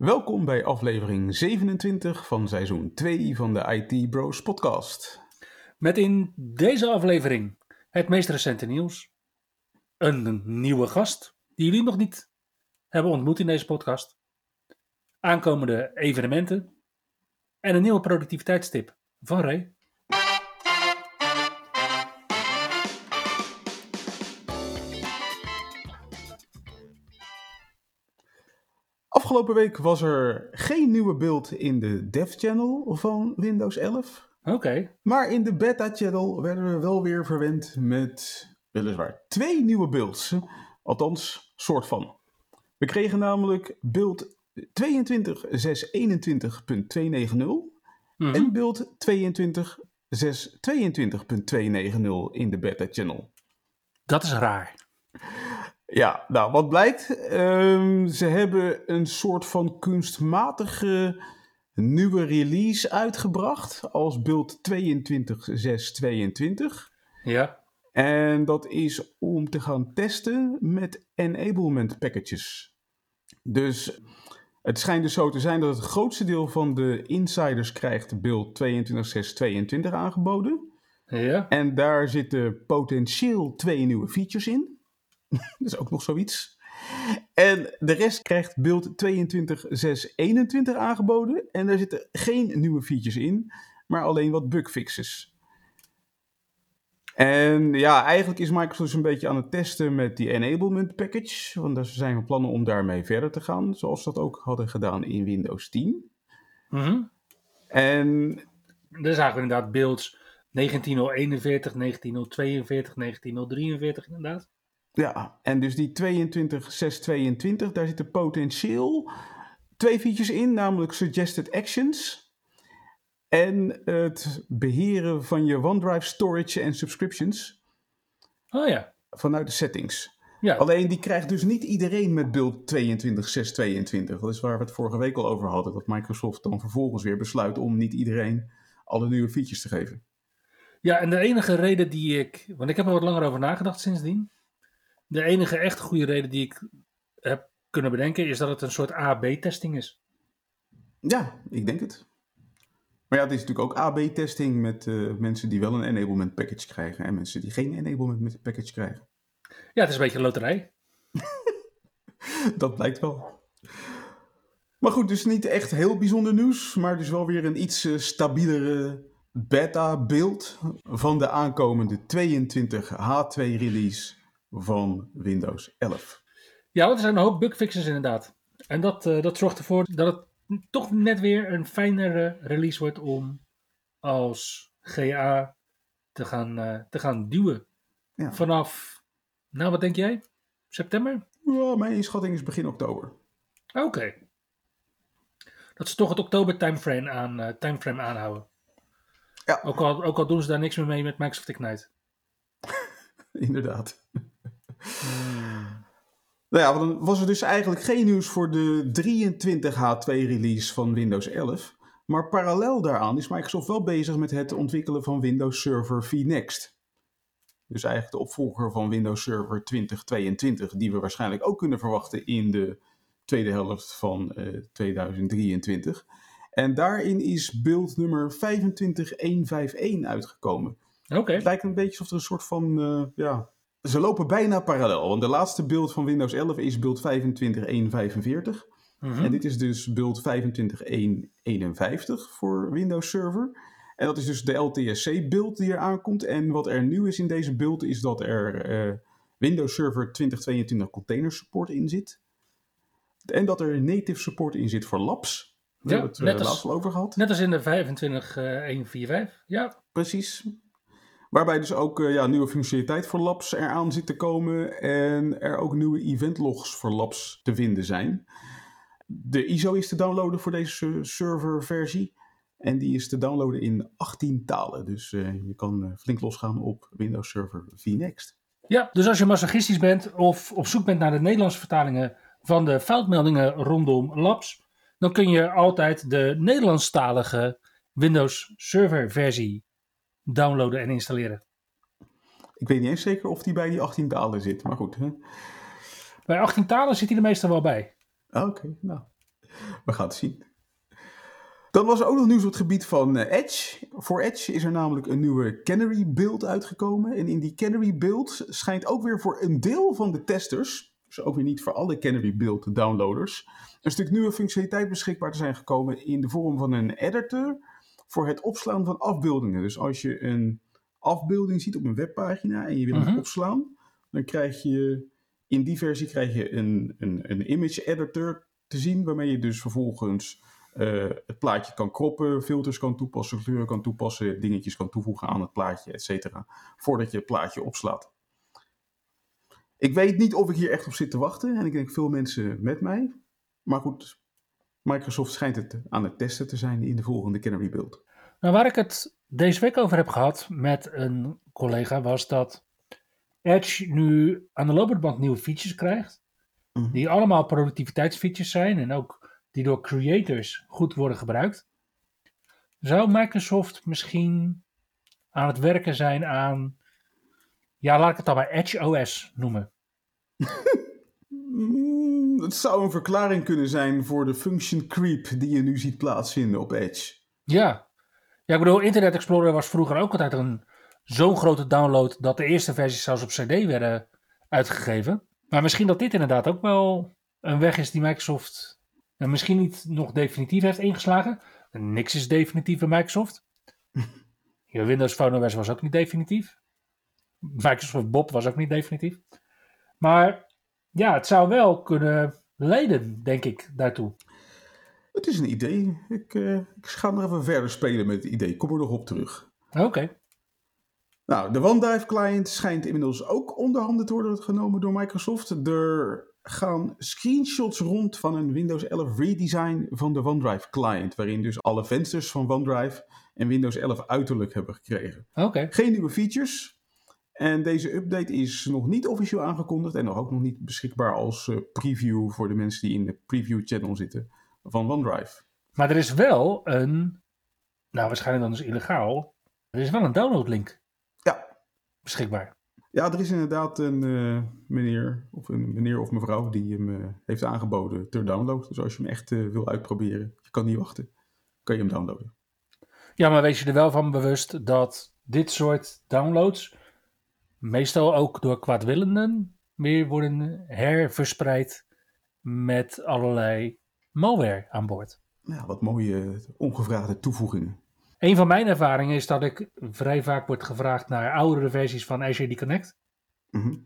Welkom bij aflevering 27 van seizoen 2 van de IT Bros podcast. Met in deze aflevering het meest recente nieuws. Een nieuwe gast die jullie nog niet hebben ontmoet in deze podcast. Aankomende evenementen. En een nieuwe productiviteitstip van Ray. Afgelopen week was er geen nieuwe beeld in de dev channel van Windows 11. Oké. Maar in de beta channel werden we wel weer verwend met weliswaar twee nieuwe builds. Althans, soort van. We kregen namelijk beeld 22.621.290 Mhm. en beeld 22.622.290 in de beta channel. Dat is raar. Ja, nou wat blijkt? Ehm, ze hebben een soort van kunstmatige nieuwe release uitgebracht als beeld 22.622. Ja. En dat is om te gaan testen met enablement packages. Dus het schijnt dus zo te zijn dat het grootste deel van de insiders krijgt beeld 22.622 aangeboden. Ja. En daar zitten potentieel twee nieuwe features in. dat is ook nog zoiets. En de rest krijgt beeld 22.621 aangeboden. En daar zitten geen nieuwe features in, maar alleen wat bugfixes. En ja, eigenlijk is Microsoft dus een beetje aan het testen met die enablement package. Want er zijn we plannen om daarmee verder te gaan, zoals we dat ook hadden gedaan in Windows 10. Mhm. En Dan zagen we inderdaad beelds 1941, 1942, 1943 inderdaad. Ja, en dus die 22.622, daar zitten potentieel twee features in, namelijk suggested actions en het beheren van je OneDrive storage en subscriptions Oh ja. vanuit de settings. Ja. Alleen die krijgt dus niet iedereen met beeld 22.622. Dat is waar we het vorige week al over hadden, dat Microsoft dan vervolgens weer besluit om niet iedereen alle nieuwe features te geven. Ja, en de enige reden die ik. Want ik heb er wat langer over nagedacht sindsdien. De enige echt goede reden die ik heb kunnen bedenken is dat het een soort A-B-testing is. Ja, ik denk het. Maar ja, het is natuurlijk ook AB-testing met eh, mensen die wel een enablement package krijgen en mensen die geen enablement package krijgen. Ja, het is een beetje een loterij. Dat blijkt wel. Maar goed, dus niet echt heel bijzonder nieuws, maar dus wel weer een iets eh, stabielere beta-beeld van de aankomende 22 H2 release van Windows 11. Ja, want er zijn een hoop bugfixes inderdaad. En dat, eh, dat zorgt ervoor dat het toch net weer een fijnere release wordt om als GA te gaan, eh, te gaan duwen. Ja. Vanaf, nou wat denk jij? September? Ja, mijn inschatting is begin oktober. Oké. Dat ze toch het oktober timeframe, aan, eh, timeframe aanhouden. Ja. Ook al, ook al doen ze daar niks meer mee met Microsoft Ignite. Inderdaad. Nou ja, dan was er dus eigenlijk geen nieuws voor de 23H2 release van Windows 11. Maar parallel daaraan is Microsoft wel bezig met het ontwikkelen van Windows Server vNext. Dus eigenlijk de opvolger van Windows Server 2022, die we waarschijnlijk ook kunnen verwachten in de tweede helft van eh, 2023. En daarin is build nummer 25151 uitgekomen. Oké. Het lijkt een beetje alsof er een soort van, eh, ja... Ze lopen bijna parallel, want de laatste beeld van Windows 11 is beeld 25145. Mhm. En dit is dus beeld 25151 voor Windows Server. En dat is dus de LTSC-beeld die er aankomt. En wat er nieuw is in deze beeld is dat er eh, Windows Server 2022 Container Support in zit. En dat er native support in zit voor labs. Daar Ja, hebben we het net eh, laatst al over gehad. Net als in de 25145. Ja. Precies. Waarbij dus ook eh, ja, nieuwe functionaliteit voor labs eraan zit te komen. En er ook nieuwe eventlogs voor labs te vinden zijn. De ISO is te downloaden voor deze serverversie. En die is te downloaden in 18 talen. Dus uh, je kan uh, flink losgaan op Windows Server vNext. Ja, dus als je masochistisch bent of op zoek bent naar de Nederlandse vertalingen van de foutmeldingen rondom Labs, dan kun je altijd de Nederlandstalige Windows Server versie downloaden en installeren. Ik weet niet eens zeker of die bij die 18 talen zit, maar goed. Hè? Bij 18 talen zit hij er meestal wel bij. Oké, nou, we gaan het zien. Dan was er ook nog nieuws op het gebied van eh, Edge. Voor Edge is er namelijk een nieuwe Canary build uitgekomen. En in die Canary build schijnt ook weer voor een deel van de testers, dus ook weer niet voor alle Canary build downloaders, een stuk nieuwe functionaliteit beschikbaar te zijn gekomen in de vorm van een editor voor het opslaan van afbeeldingen. Dus als je een afbeelding ziet op een webpagina en je wil hem Mhm. opslaan, dan krijg je in die versie krijg je een, een, een image editor te zien, waarmee je dus vervolgens eh, het plaatje kan kroppen, filters kan toepassen, kleuren kan toepassen, dingetjes kan toevoegen aan het plaatje, et cetera, voordat je het plaatje opslaat. Ik weet niet of ik hier echt op zit te wachten en ik denk veel mensen met mij. Maar goed, Microsoft schijnt het aan het testen te zijn in de volgende Canary build. Nou, waar ik het deze week over heb gehad met een collega was dat Edge nu aan de lopende band nieuwe features krijgt. Mhm. Die allemaal productiviteitsfeatures zijn en ook die door creators goed worden gebruikt. Zou Microsoft misschien aan het werken zijn aan, ja laat ik het dan maar Edge OS noemen. Het zou een verklaring kunnen zijn voor de function creep die je nu ziet plaatsvinden op Edge. Ja. ja, ik bedoel Internet Explorer was vroeger ook altijd een zo'n grote download dat de eerste versies zelfs op CD werden uitgegeven. Maar misschien dat dit inderdaad ook wel een weg is die Microsoft nou, misschien niet nog definitief heeft ingeslagen. Niks is definitief bij Microsoft. Ja, Windows Phone OS was ook niet definitief. Microsoft Bob was ook niet definitief. Maar ja, het zou wel kunnen leiden, denk ik, daartoe. Het is een idee. Ik, eh, ik ga nog even verder spelen met het idee. Kom er nog op terug. Oké. Nou, de OneDrive client schijnt inmiddels ook onder handen te worden genomen door Microsoft. Er gaan screenshots rond van een Windows 11 redesign van de OneDrive client, waarin dus alle vensters van OneDrive en Windows 11 uiterlijk hebben gekregen. Oké. Geen nieuwe features. En deze update is nog niet officieel aangekondigd en nog ook nog niet beschikbaar als eh, preview voor de mensen die in de preview channel zitten van OneDrive. Maar er is wel een, nou waarschijnlijk dan dus illegaal, er is wel een downloadlink Ja, beschikbaar. Ja, er is inderdaad een eh, meneer of een meneer of mevrouw die hem eh, heeft aangeboden ter download. Dus als je hem echt wil uitproberen, je kan niet wachten, kan je hem downloaden. Ja, maar wees je er wel van bewust dat dit soort downloads meestal ook door kwaadwillenden weer worden herverspreid met allerlei malware aan boord. Ja, wat mooie ongevraagde toevoegingen. Een van mijn ervaringen is dat ik vrij vaak word gevraagd naar oudere versies van Azure Connect. Mhm.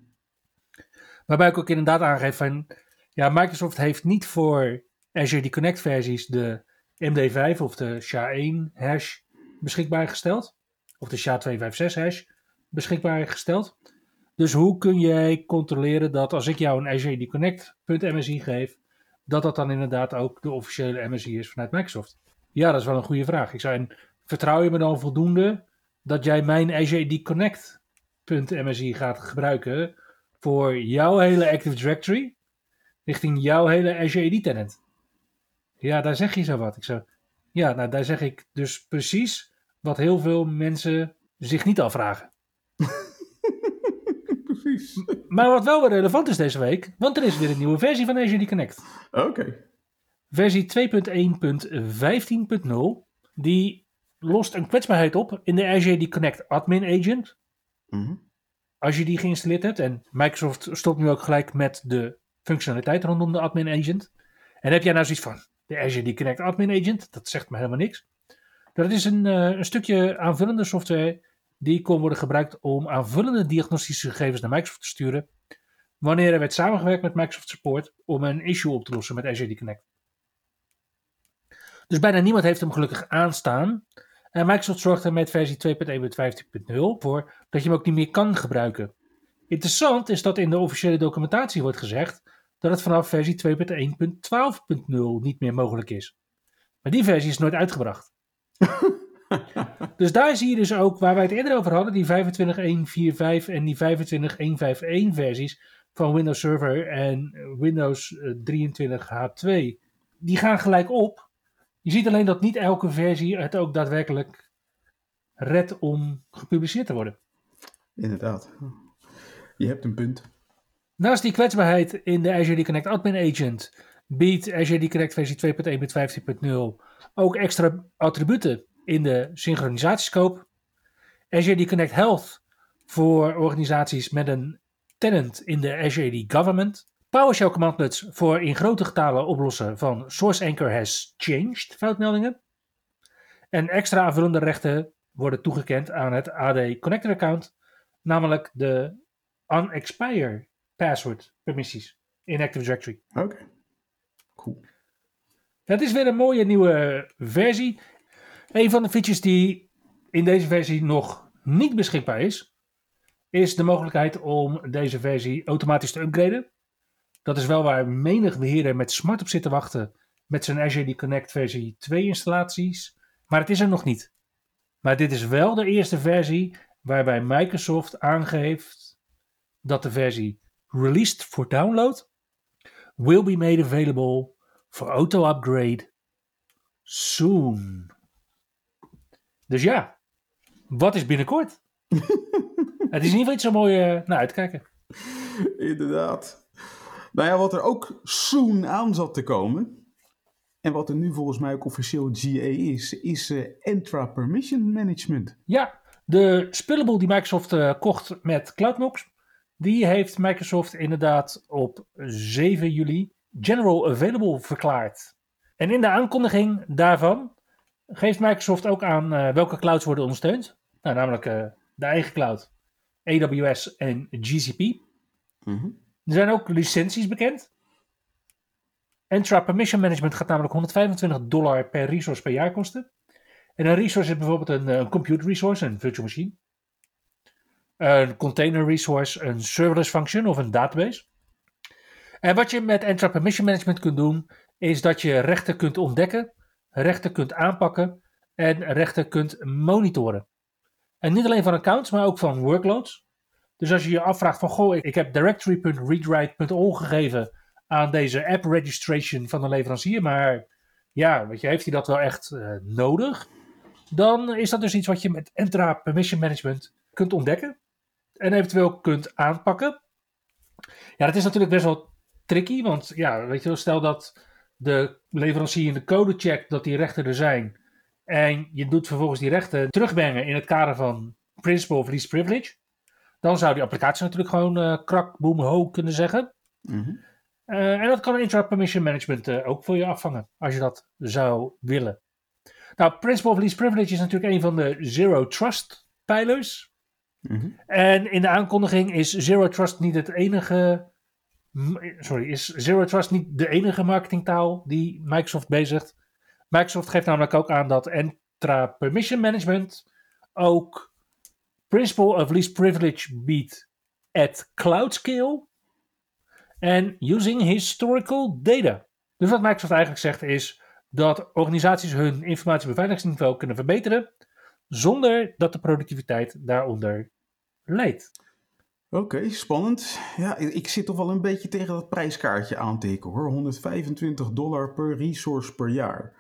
Waarbij ik ook inderdaad aangeef van, ja, Microsoft heeft niet voor Azure Connect versies de MD5 of de SHA-1 hash beschikbaar gesteld. Of de SHA-256 hash beschikbaar gesteld. Dus hoe kun jij controleren dat als ik jou een Azure Connect.msi geef, dat dat dan inderdaad ook de officiële MSI is vanuit Microsoft? Ja, dat is wel een goede vraag. Ik en vertrouw je me dan voldoende dat jij mijn Azure Connect.msi gaat gebruiken voor jouw hele Active Directory richting jouw hele Azure AD tenant. Ja, daar zeg je zo wat. Ik zo, ja, nou daar zeg ik dus precies wat heel veel mensen zich niet afvragen. Precies. Maar wat wel weer relevant is deze week, want er is weer een nieuwe versie van Azure Connect. Oké. Versie 2.1.15.0, die lost een kwetsbaarheid op in de Azure Connect Admin Agent. Mhm. als je die geïnstalleerd hebt. En Microsoft stopt nu ook gelijk met de functionaliteit rondom de Admin Agent. En heb jij nou zoiets van de Azure Connect Admin Agent? Dat zegt me helemaal niks. Dat is een, eh, een stukje aanvullende software die kon worden gebruikt om aanvullende diagnostische gegevens naar Microsoft te sturen. Wanneer er werd samengewerkt met Microsoft Support om een issue op te lossen met Azure Connect. Dus bijna niemand heeft hem gelukkig aanstaan. En Microsoft zorgt er met versie 2.1.15.0 voor dat je hem ook niet meer kan gebruiken. Interessant is dat in de officiële documentatie wordt gezegd dat het vanaf versie 2.1.12.0 niet meer mogelijk is. Maar die versie is nooit uitgebracht. dus daar zie je dus ook, waar wij het eerder over hadden, die 25.145 en die 25.151 versies van Windows Server en Windows 23 H2. Die gaan gelijk op. Je ziet alleen dat niet elke versie het ook daadwerkelijk redt om gepubliceerd te worden. Inderdaad. Je hebt een punt. Naast die kwetsbaarheid in de Azure Connect Admin Agent biedt Azure Connect versie 2.1.15.0 ook extra attributen in de synchronisatiescope. Azure Connect Health voor organisaties met een tenant in de Azure Government. PowerShell commandlets voor in grote getalen oplossen van Source Anchor has changed foutmeldingen. En extra aanvullende rechten worden toegekend aan het AD Connector account, namelijk de unexpired password permissies in Active Directory. Oké, cool. Het is weer een mooie nieuwe versie. Een van de features die in deze versie nog niet beschikbaar is, is de mogelijkheid om deze versie automatisch te upgraden. Dat is wel waar menig beheerder met smart op zit te wachten met zijn Azure Connect versie 2 installaties, maar het is er nog niet. Maar dit is wel de eerste versie waarbij Microsoft aangeeft dat de versie released for download will be made available for auto upgrade soon. Dus ja, wat is binnenkort? het is in ieder geval iets zo mooi uh, naar uitkijken. Inderdaad. Nou ja, wat er ook soon aan zat te komen. En wat er nu volgens mij ook officieel GA is, is uh, Entra Permission Management. Ja, de spillable die Microsoft uh, kocht met CloudNox, die heeft Microsoft inderdaad op 7 juli general available verklaard. En in de aankondiging daarvan geeft Microsoft ook aan uh, welke clouds worden ondersteund. Nou, namelijk uh, de eigen cloud, AWS en GCP. Mm -hmm. Er zijn ook licenties bekend. Entra Permission Management gaat namelijk 125 dollar per resource per jaar kosten. En een resource is bijvoorbeeld een, een compute resource, een virtual machine. Een container resource, een serverless function of een database. En wat je met Entra Permission Management kunt doen, is dat je rechten kunt ontdekken, rechten kunt aanpakken en rechten kunt monitoren. En niet alleen van accounts, maar ook van workloads. Dus als je je afvraagt van, goh, ik heb directory.readwrite.all gegeven aan deze app registration van de leverancier, maar ja, weet je, heeft hij dat wel echt uh, nodig? Dan is dat dus iets wat je met Entra Permission Management kunt ontdekken en eventueel kunt aanpakken. Ja, dat is natuurlijk best wel tricky, want ja, weet je stel dat de leverancier in de code checkt dat die rechten er zijn en je doet vervolgens die rechten terugbrengen in het kader van Principle of Least Privilege, dan zou die applicatie natuurlijk gewoon uh, krak, boom, ho kunnen zeggen. Mm -hmm. uh, en dat kan Intra Permission Management uh, ook voor je afvangen, als je dat zou willen. Nou, Principle of Least Privilege is natuurlijk een van de Zero Trust pijlers. Mm -hmm. En in de aankondiging is Zero Trust niet het enige sorry, is Zero Trust niet de enige marketingtaal die Microsoft bezigt? Microsoft geeft namelijk ook aan dat Entra Permission Management ook Principle of Least Privilege biedt at cloud scale en using historical data. Dus wat Microsoft eigenlijk zegt is dat organisaties hun informatiebeveiligingsniveau kunnen verbeteren zonder dat de productiviteit daaronder leidt. Oké, okay, spannend. Ja, ik zit toch wel een beetje tegen dat prijskaartje aantikken hoor. 125 dollar per resource per jaar.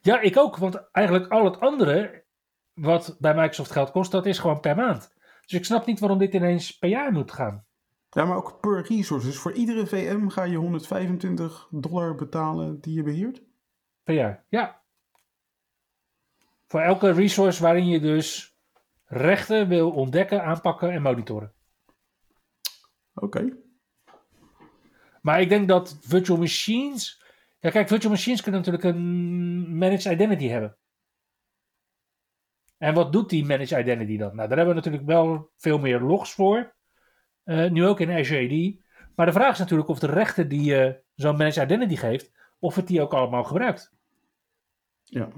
Ja, ik ook. Want eigenlijk al het andere wat bij Microsoft geld kost, dat is gewoon per maand. Dus ik snap niet waarom dit ineens per jaar moet gaan. Ja, maar ook per resource. Dus voor iedere VM ga je 125 dollar betalen die je beheert? Per jaar, ja. Voor elke resource waarin je dus rechten wil ontdekken, aanpakken en monitoren. Oké. Maar ik denk dat virtual machines. Ja, kijk, virtual machines kunnen natuurlijk een managed identity hebben. En wat doet die managed identity dan? Nou, daar hebben we natuurlijk wel veel meer logs voor. Uh, nu ook in Azure AD. Maar de vraag is natuurlijk of de rechten die je zo'n managed identity geeft, of het die ook allemaal gebruikt. Ja.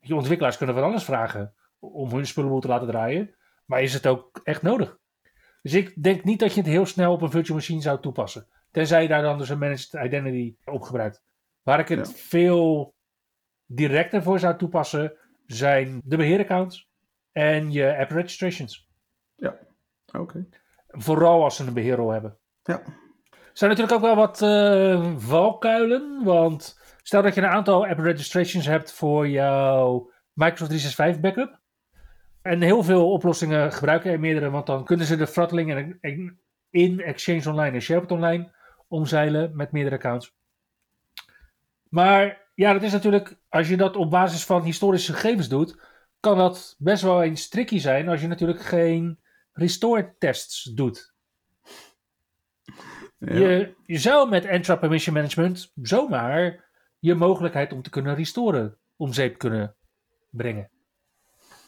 Je ontwikkelaars kunnen van alles vragen om hun spullen te laten draaien. Maar is het ook echt nodig? Dus ik denk niet dat je het heel snel op een virtual machine zou toepassen. Tenzij je daar dan dus een managed identity op gebruikt. Waar ik het ja. veel directer voor zou toepassen, zijn de beheeraccounts en je app registrations. Ja, oké. Vooral als ze een beheerrol hebben. Ja. Er zijn natuurlijk ook wel wat uh, valkuilen, want stel dat je een aantal app registrations hebt voor jouw Microsoft 365 backup. En heel veel oplossingen gebruiken er meerdere, want dan kunnen ze de throttling in Exchange Online en SharePoint Online omzeilen met meerdere accounts. Maar ja, dat is natuurlijk, als je dat op basis van historische gegevens doet, kan dat best wel eens tricky zijn als je natuurlijk geen restore tests doet. Je, je zou met Entra Permission Management zomaar je mogelijkheid om te kunnen restoren om zeep kunnen brengen.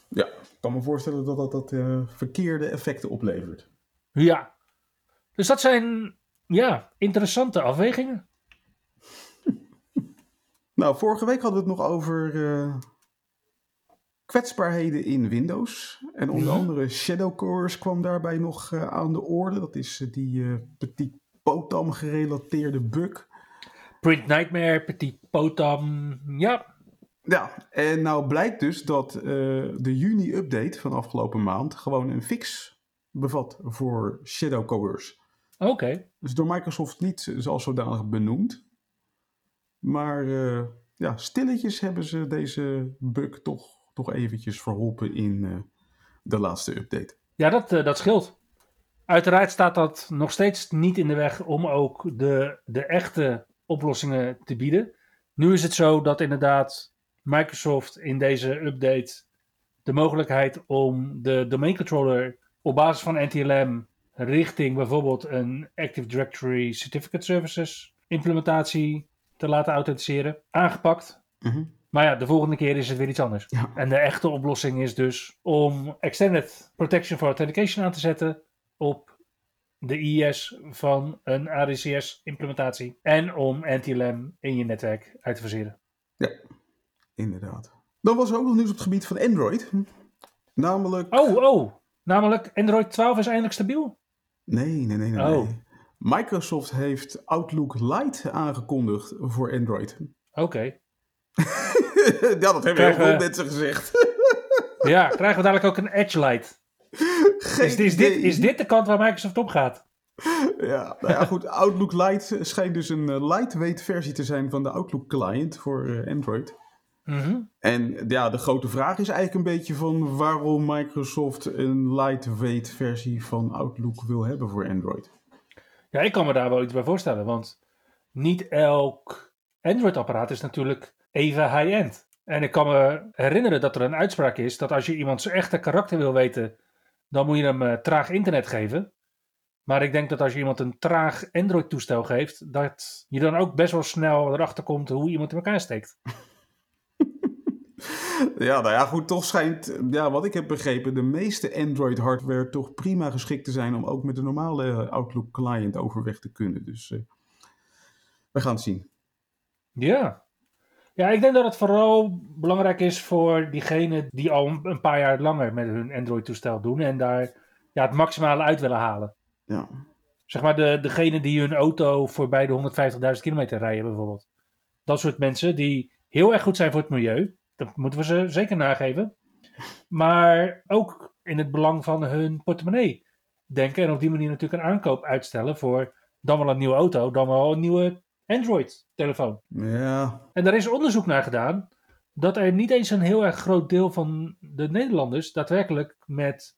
Ja, kan me voorstellen dat dat, dat uh, verkeerde effecten oplevert. Ja, dus dat zijn ja, interessante afwegingen. nou, vorige week hadden we het nog over uh, kwetsbaarheden in Windows. En onder andere Shadow Cores kwam daarbij nog uh, aan de orde. Dat is die Petit Potam gerelateerde bug. Print Nightmare, Petit Potam, ja. Ja, en nou blijkt dus dat uh, de juni-update van afgelopen maand gewoon een fix bevat voor Shadow. Oké. Dus door Microsoft niet zoals zodanig benoemd. Maar uh, ja, stilletjes hebben ze deze bug toch, toch eventjes verholpen in uh, de laatste update. Ja, dat, dat scheelt. Uiteraard staat dat nog steeds niet in de weg om ook de, de echte oplossingen te bieden. Nu is het zo dat inderdaad Microsoft in deze update de mogelijkheid om de domain controller op basis van NTLM richting bijvoorbeeld een Active Directory Certificate Services implementatie te laten authenticeren, aangepakt. Mhm. Maar ja, de volgende keer is het weer iets anders. Ja. En de echte oplossing is dus om Extended Protection for Authentication aan te zetten op de IS van een ADCS-implementatie. En om NTLM in je netwerk uit te verseren. Ja, inderdaad. Dan was er ook nog nieuws op het gebied van Android. Namelijk... Oh, oh. Namelijk Android 12 is eindelijk stabiel? Nee, nee, nee, nee. Oh. nee. Microsoft heeft Outlook Lite aangekondigd voor Android. Oké. ja, dat hebben heel Krijgen veel we- mensen gezegd. Ja, krijgen we dadelijk ook een Edge Lite? Geen Is, is, dit, is dit de kant waar Microsoft op gaat? Ja, nou ja, goed. Outlook Lite schijnt dus een eh, lightweight versie te zijn van de Outlook client voor eh, Mhm. En ja, de grote vraag is eigenlijk een beetje van waarom Microsoft een lightweight versie van Outlook wil hebben voor Android. Ja, ik kan me daar wel iets bij voorstellen, want niet elk Android-apparaat is natuurlijk even high-end. En ik kan me herinneren dat er een uitspraak is dat als je iemand zijn echte karakter wil weten, dan moet je hem eh, traag internet geven. Maar ik denk dat als je iemand een traag Android-toestel geeft, dat je dan ook best wel snel erachter komt hoe iemand in elkaar steekt. Ja, nou ja, goed, toch schijnt, ja, wat ik heb begrepen, de meeste Android-hardware toch prima geschikt te zijn om ook met de normale eh, Outlook client overweg te kunnen. Dus eh, we gaan het zien. Ja. Ja, ik denk dat het vooral belangrijk is voor diegenen die al een- paar jaar langer met hun Android-toestel doen en daar ja, het maximale uit willen halen. Ja, Zeg maar de, degene die hun auto voorbij de 150.000 kilometer rijden bijvoorbeeld. Dat soort mensen die heel erg goed zijn voor het milieu. Dat moeten we ze zeker nageven. Maar ook in het belang van hun portemonnee denken. En op die manier natuurlijk een aankoop uitstellen voor dan wel een nieuwe auto, dan wel een nieuwe Android-telefoon. ja, En daar is onderzoek naar gedaan dat er niet eens een heel erg groot deel van de Nederlanders daadwerkelijk met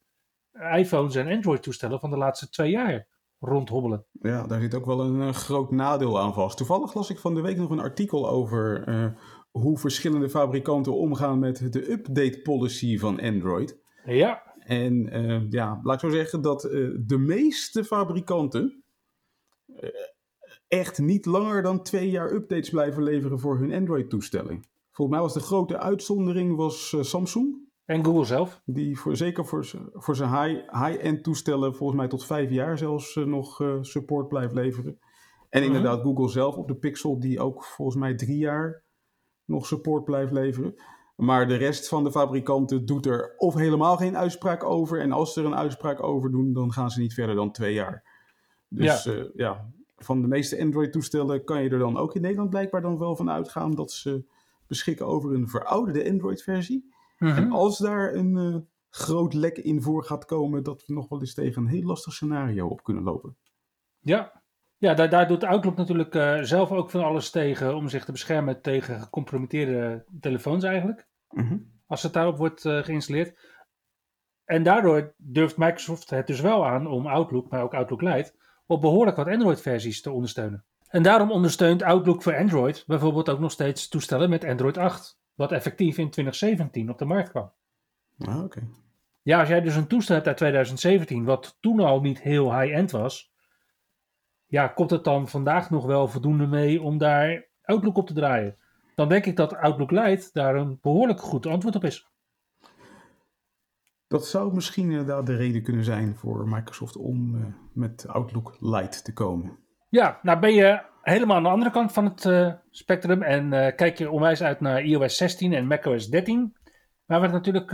iPhones en Android-toestellen van de laatste twee jaar rondhobbelen. ja daar zit ook wel een eh, groot nadeel aan vast. Toevallig las ik van de week nog een artikel over eh, hoe verschillende fabrikanten omgaan met de update policy van Android. Ja, En eh, ja, laat ik zo zeggen dat eh, de meeste fabrikanten eh, echt niet langer dan twee jaar updates blijven leveren voor hun Android-toestelling. Volgens mij was de grote uitzondering was, Samsung. en Google zelf. Die voor, zeker voor, zijn high, high-end toestellen volgens mij tot vijf jaar zelfs nog support blijft leveren. En Mhm. inderdaad Google zelf op de Pixel die ook volgens mij drie jaar nog support blijft leveren. Maar de rest van de fabrikanten doet er of helemaal geen uitspraak over. En als ze er een uitspraak over doen, dan gaan ze niet verder dan twee jaar. Dus ja, ja van de meeste Android-toestellen kan je er dan ook in Nederland blijkbaar dan wel van uitgaan dat ze beschikken over een verouderde Android-versie. Mhm. En als daar een eh, groot lek in voor gaat komen, dat we nog wel eens tegen een heel lastig scenario op kunnen lopen. Ja, ja daar, daar doet Outlook natuurlijk eh, zelf ook van alles tegen om zich te beschermen tegen gecompromitteerde telefoons eigenlijk. Mhm. Als het daarop wordt eh, geïnstalleerd. En daardoor durft Microsoft het dus wel aan om Outlook, maar ook Outlook Lite, op behoorlijk wat Android-versies te ondersteunen. En daarom ondersteunt Outlook voor Android bijvoorbeeld ook nog steeds toestellen met Android 8, wat effectief in 2017 op de markt kwam. Ah, oké. Ja, als jij dus een toestel hebt uit 2017, wat toen al niet heel high-end was, ja, komt het dan vandaag nog wel voldoende mee om daar Outlook op te draaien? Dan denk ik dat Outlook Lite daar een behoorlijk goed antwoord op is. Dat zou misschien inderdaad de reden kunnen zijn voor Microsoft om eh, met Outlook Lite te komen. Ja, nou ben je helemaal aan de andere kant van het eh, spectrum en eh, kijk je onwijs uit naar iOS 16 en macOS 13, waar we het natuurlijk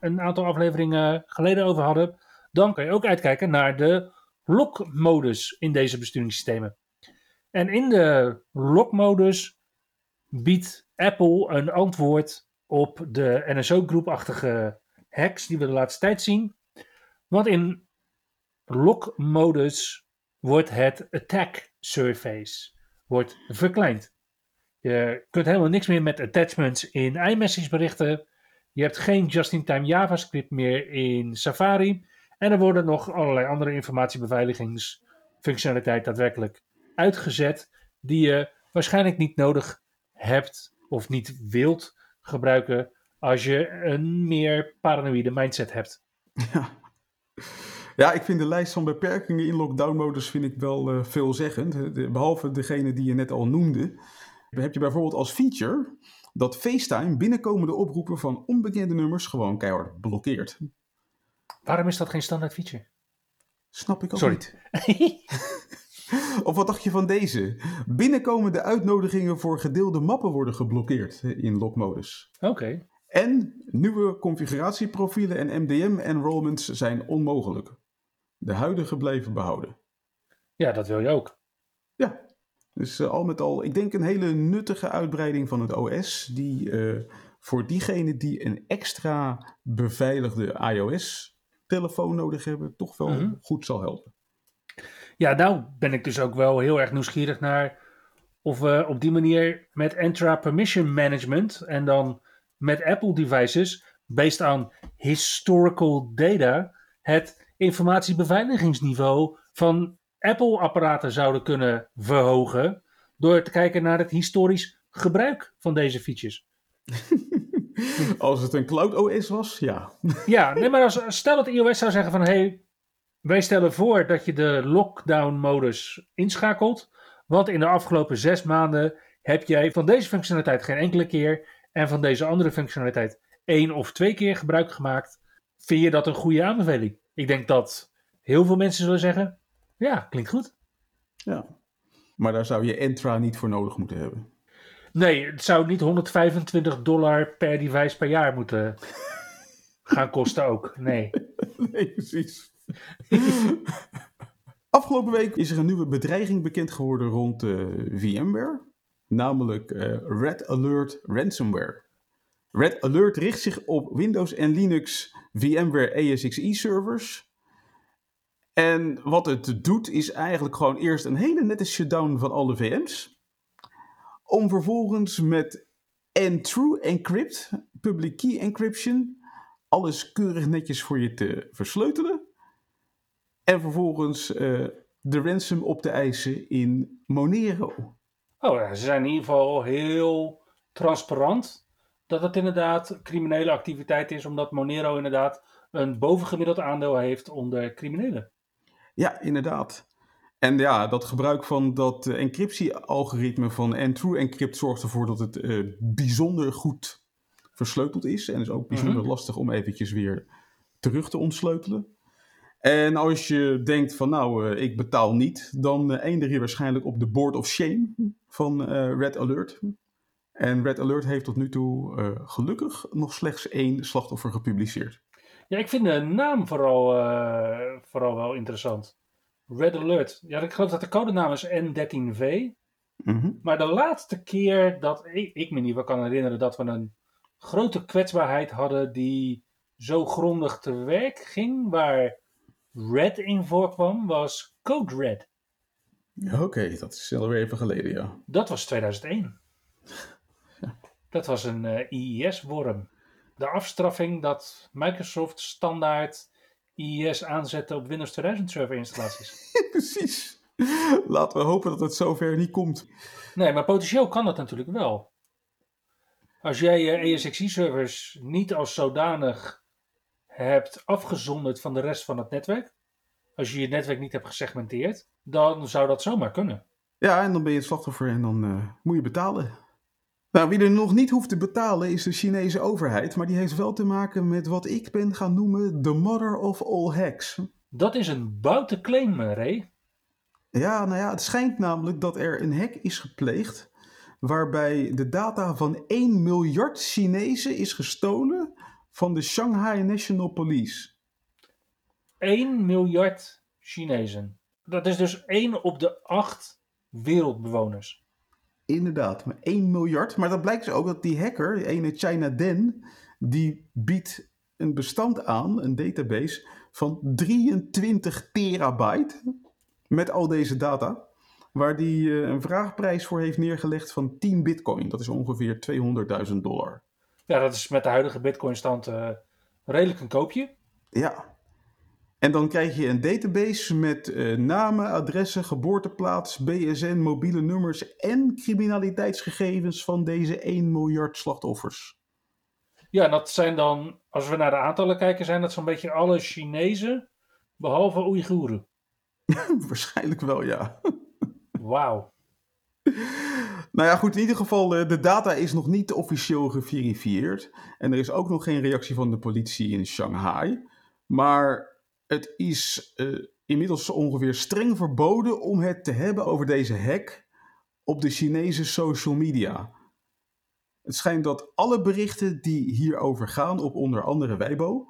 een aantal afleveringen geleden over hadden, dan kan je ook uitkijken naar de lock-modus in deze besturingssystemen. En in de lock-modus biedt Apple een antwoord op de NSO-groepachtige hacks die we de laatste tijd zien. Want in lock-modus wordt het attack surface wordt verkleind. Je kunt helemaal niks meer met attachments in iMessage berichten. Je hebt geen just-in-time JavaScript meer in Safari. En er worden nog allerlei andere informatiebeveiligingsfunctionaliteit daadwerkelijk uitgezet. Die je waarschijnlijk niet nodig hebt of niet wilt gebruiken als je een meer paranoïde mindset hebt. Ja. ja, ik vind de lijst van beperkingen in lockdown-modus vind ik wel eh, veelzeggend. Behalve degene die je net al noemde, heb je bijvoorbeeld als feature dat FaceTime binnenkomende oproepen van onbekende nummers gewoon keihard blokkeert. Waarom is dat geen standaard feature? Snap ik ook Sorry. niet. Of wat dacht je van deze? Binnenkomende uitnodigingen voor gedeelde mappen worden geblokkeerd in lockmodus. Oké. En nieuwe configuratieprofielen en MDM-enrollments zijn onmogelijk. De huidige blijven behouden. Ja, dat wil je ook. Ja, dus eh, al met al, ik denk een hele nuttige uitbreiding van het OS, die eh, voor diegenen die een extra beveiligde iOS-telefoon nodig hebben, toch wel Mhm. goed zal helpen. Ja, nou ben ik dus ook wel heel erg nieuwsgierig naar of we op die manier met Entra Permission Management en dan met Apple devices, based on historical data, het informatiebeveiligingsniveau van Apple-apparaten zouden kunnen verhogen door te kijken naar het historisch gebruik van deze features. Als het een Cloud OS was, ja. Ja, nee, maar als, stel dat iOS zou zeggen van hey, wij stellen voor dat je de lockdown-modus inschakelt, want in de afgelopen zes maanden heb jij van deze functionaliteit geen enkele keer en van deze andere functionaliteit één of twee keer gebruik gemaakt. Vind je dat een goede aanbeveling? Ik denk dat heel veel mensen zullen zeggen, ja, klinkt goed. ja. Maar daar zou je Entra niet voor nodig moeten hebben. Nee, het zou niet 125 dollar per device per jaar moeten gaan kosten ook. Nee. Nee, precies. Afgelopen week is er een nieuwe bedreiging bekend geworden rond eh, VMware, namelijk eh, Red Alert Ransomware. Red Alert richt zich op Windows en Linux VMware ASXi servers. En wat het doet is eigenlijk gewoon eerst een hele nette shutdown van alle VM's. Om vervolgens met N-True Encrypt, Public Key Encryption, alles keurig netjes voor je te versleutelen. En vervolgens eh, de ransom op te eisen in Monero. Oh, ja, ze zijn in ieder geval heel transparant dat het inderdaad criminele activiteit is, omdat Monero inderdaad een bovengemiddeld aandeel heeft onder criminelen. Ja, inderdaad. En ja, dat gebruik van dat encryptie-algoritme van N-True Encrypt zorgt ervoor dat het eh, bijzonder goed versleuteld is. En is ook bijzonder Mhm. lastig om eventjes weer terug te ontsleutelen. En als je denkt van nou, eh, ik betaal niet, dan eh, eindig je waarschijnlijk op de board of shame van Red Alert. En Red Alert heeft tot nu toe gelukkig nog slechts één slachtoffer gepubliceerd. Ja, ik vind de naam vooral, vooral wel interessant. Red Alert. Ja, ik geloof dat de codenaam is N13V. Mhm. Maar de laatste keer dat ik, ik me niet wel kan herinneren dat we een grote kwetsbaarheid hadden die zo grondig te werk ging, waar Red in voorkwam, was Code Red. Oké, dat is alweer even geleden, ja. Dat was 2001. Dat was een eh, IIS-worm. De afstraffing dat Microsoft standaard IIS aanzette op Windows 2000 server installaties. Precies. Laten we hopen dat het zover niet komt. Nee, maar potentieel kan dat natuurlijk wel. Als jij je ESXi-servers niet als zodanig hebt afgezonderd van de rest van het netwerk, als je je netwerk niet hebt gesegmenteerd, dan zou dat zomaar kunnen. Ja, en dan ben je het slachtoffer en dan eh, moet je betalen. Nou, wie er nog niet hoeft te betalen is de Chinese overheid, maar die heeft wel te maken met wat ik ben gaan noemen the mother of all hacks. Dat is een boute claim, Ray. Ja, nou ja, het schijnt namelijk dat er een hack is gepleegd waarbij de data van 1 miljard Chinezen is gestolen van de Shanghai National Police. 1 miljard Chinezen. Dat is dus 1 op de 8 wereldbewoners. Inderdaad, maar 1 miljard. Maar dat blijkt dus ook dat die hacker, die ene China Den, die biedt een bestand aan, een database, van 23 terabyte met al deze data. Waar die eh, een vraagprijs voor heeft neergelegd van 10 bitcoin. Dat is ongeveer 200.000 dollar. Ja, dat is met de huidige bitcoin-stand eh, redelijk een koopje. Ja. En dan krijg je een database met eh, namen, adressen, geboorteplaats, BSN, mobiele nummers en criminaliteitsgegevens van deze 1 miljard slachtoffers. Ja, dat zijn dan, als we naar de aantallen kijken, zijn dat zo'n beetje alle Chinezen, behalve Oeigoeren. Waarschijnlijk wel, ja. Wauw. Nou ja, goed, in ieder geval, eh, de data is nog niet officieel geverifieerd. En er is ook nog geen reactie van de politie in Shanghai. Maar het is eh, inmiddels ongeveer streng verboden om het te hebben over deze hack op de Chinese social media. Het schijnt dat alle berichten die hierover gaan, op onder andere Weibo,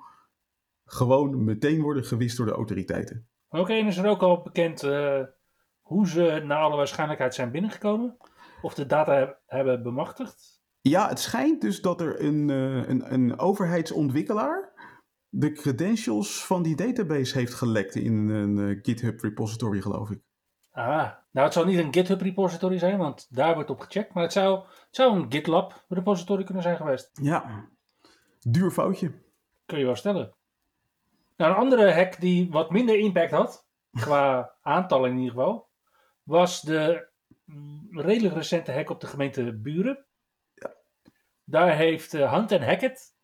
gewoon meteen worden gewist door de autoriteiten. Oké, en is er ook al bekend eh, hoe ze naar alle waarschijnlijkheid zijn binnengekomen? Of de data heb- hebben bemachtigd? Ja, het schijnt dus dat er een, eh, een, een overheidsontwikkelaar de credentials van die database heeft gelekt in een eh, GitHub repository, geloof ik. Ah, nou het zal niet een GitHub repository zijn, want daar wordt op gecheckt. Maar het zou, het zou een GitLab repository kunnen zijn geweest. Ja, duur foutje. Kun je wel stellen. Nou, een andere hack die wat minder impact had, qua aantallen in ieder geval, was de mm, redelijk recente hack op de gemeente Buren. Daar heeft eh, Hunt Hackett,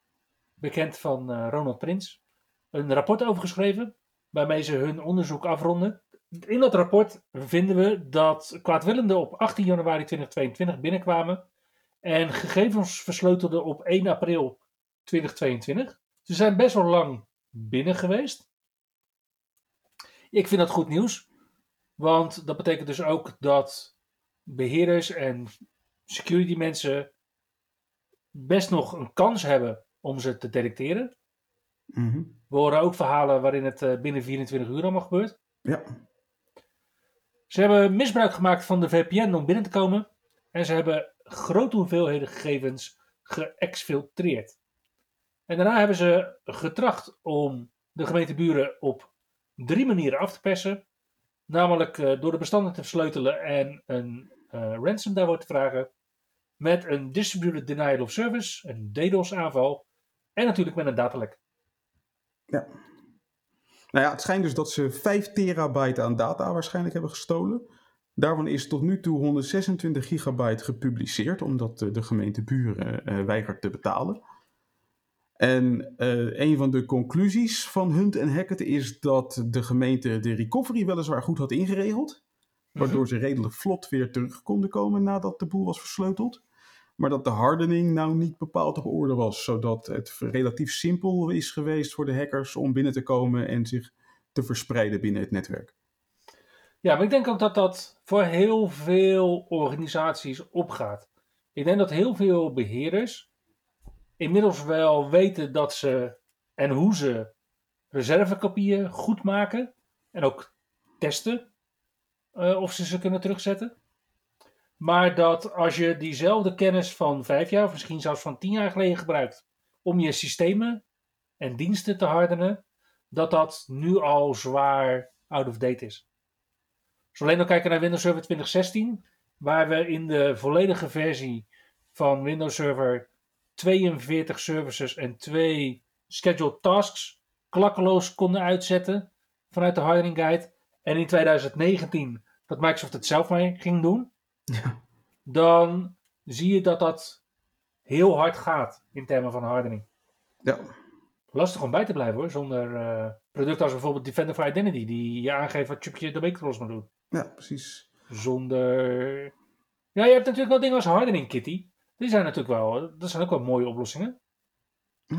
bekend van eh, Ronald Prins, een rapport over geschreven, waarmee ze hun onderzoek afronden. In dat rapport vinden we dat kwaadwillenden op 18 januari 2022 binnenkwamen en gegevens versleutelden op 1 april 2022. Ze zijn best wel lang binnen geweest. Ik vind dat goed nieuws, want dat betekent dus ook dat beheerders en security mensen best nog een kans hebben om ze te detecteren. Mhm. We horen ook verhalen waarin het eh, binnen 24 uur allemaal gebeurt. Ja, Ze hebben misbruik gemaakt van de VPN om binnen te komen. En ze hebben grote hoeveelheden gegevens geëxfiltreerd. En daarna hebben ze getracht om de gemeenteburen op drie manieren af te persen. Namelijk eh, door de bestanden te versleutelen en een eh, ransom daarvoor te vragen. Met een distributed denial of service, een DDoS aanval. En natuurlijk met een datalek. ja. Nou ja, het schijnt dus dat ze 5 terabyte aan data waarschijnlijk hebben gestolen. Daarvan is tot nu toe 126 gigabyte gepubliceerd, omdat eh, de gemeente Buren eh, weigert te betalen. En eh, een van de conclusies van Hunt en Hackett is dat de gemeente de recovery weliswaar goed had ingeregeld. Waardoor ze redelijk vlot weer terug konden komen nadat de boel was versleuteld. Maar dat de hardening nou niet bepaald op orde was. Zodat het relatief simpel is geweest voor de hackers om binnen te komen en zich te verspreiden binnen het netwerk. Ja, maar ik denk ook dat dat voor heel veel organisaties opgaat. Ik denk dat heel veel beheerders inmiddels wel weten dat ze en hoe ze reservekopieën goed maken en ook testen eh, of ze ze kunnen terugzetten. Maar dat als je diezelfde kennis van vijf jaar, of misschien zelfs van tien jaar geleden gebruikt, om je systemen en diensten te hardenen, dat dat nu al zwaar out of date is. Als alleen nog kijken naar Windows Server 2016, waar we in de volledige versie van Windows Server 42 services en 2 scheduled tasks klakkeloos konden uitzetten vanuit de hardening guide. En in 2019 dat Microsoft het zelf mee ging doen. Ja. Dan zie je dat dat heel hard gaat in termen van hardening. Ja. Lastig om bij te blijven hoor, zonder eh, producten als bijvoorbeeld Defender for Identity, die je aangeeft wat je de weektrolls moet doen. Ja, precies. Zonder. Ja, je hebt natuurlijk wel dingen als hardening, Kitty. Die zijn natuurlijk wel, dat zijn ook wel mooie oplossingen.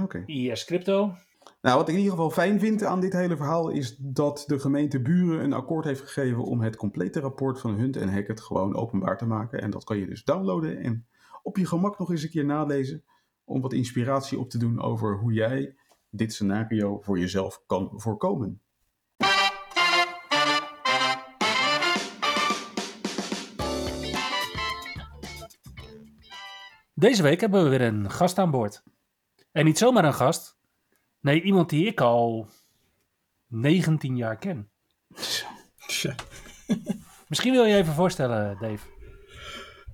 Oké. IS Crypto. Nou, wat ik in ieder geval fijn vind aan dit hele verhaal is dat de gemeente Buren een akkoord heeft gegeven om het complete rapport van Hunt en Hackett gewoon openbaar te maken. En dat kan je dus downloaden en op je gemak nog eens een keer nalezen om wat inspiratie op te doen over hoe jij dit scenario voor jezelf kan voorkomen. Deze week hebben we weer een gast aan boord. En niet zomaar een gast. Nee, iemand die ik al 19 jaar ken. Tja. Misschien wil je even voorstellen, Dave.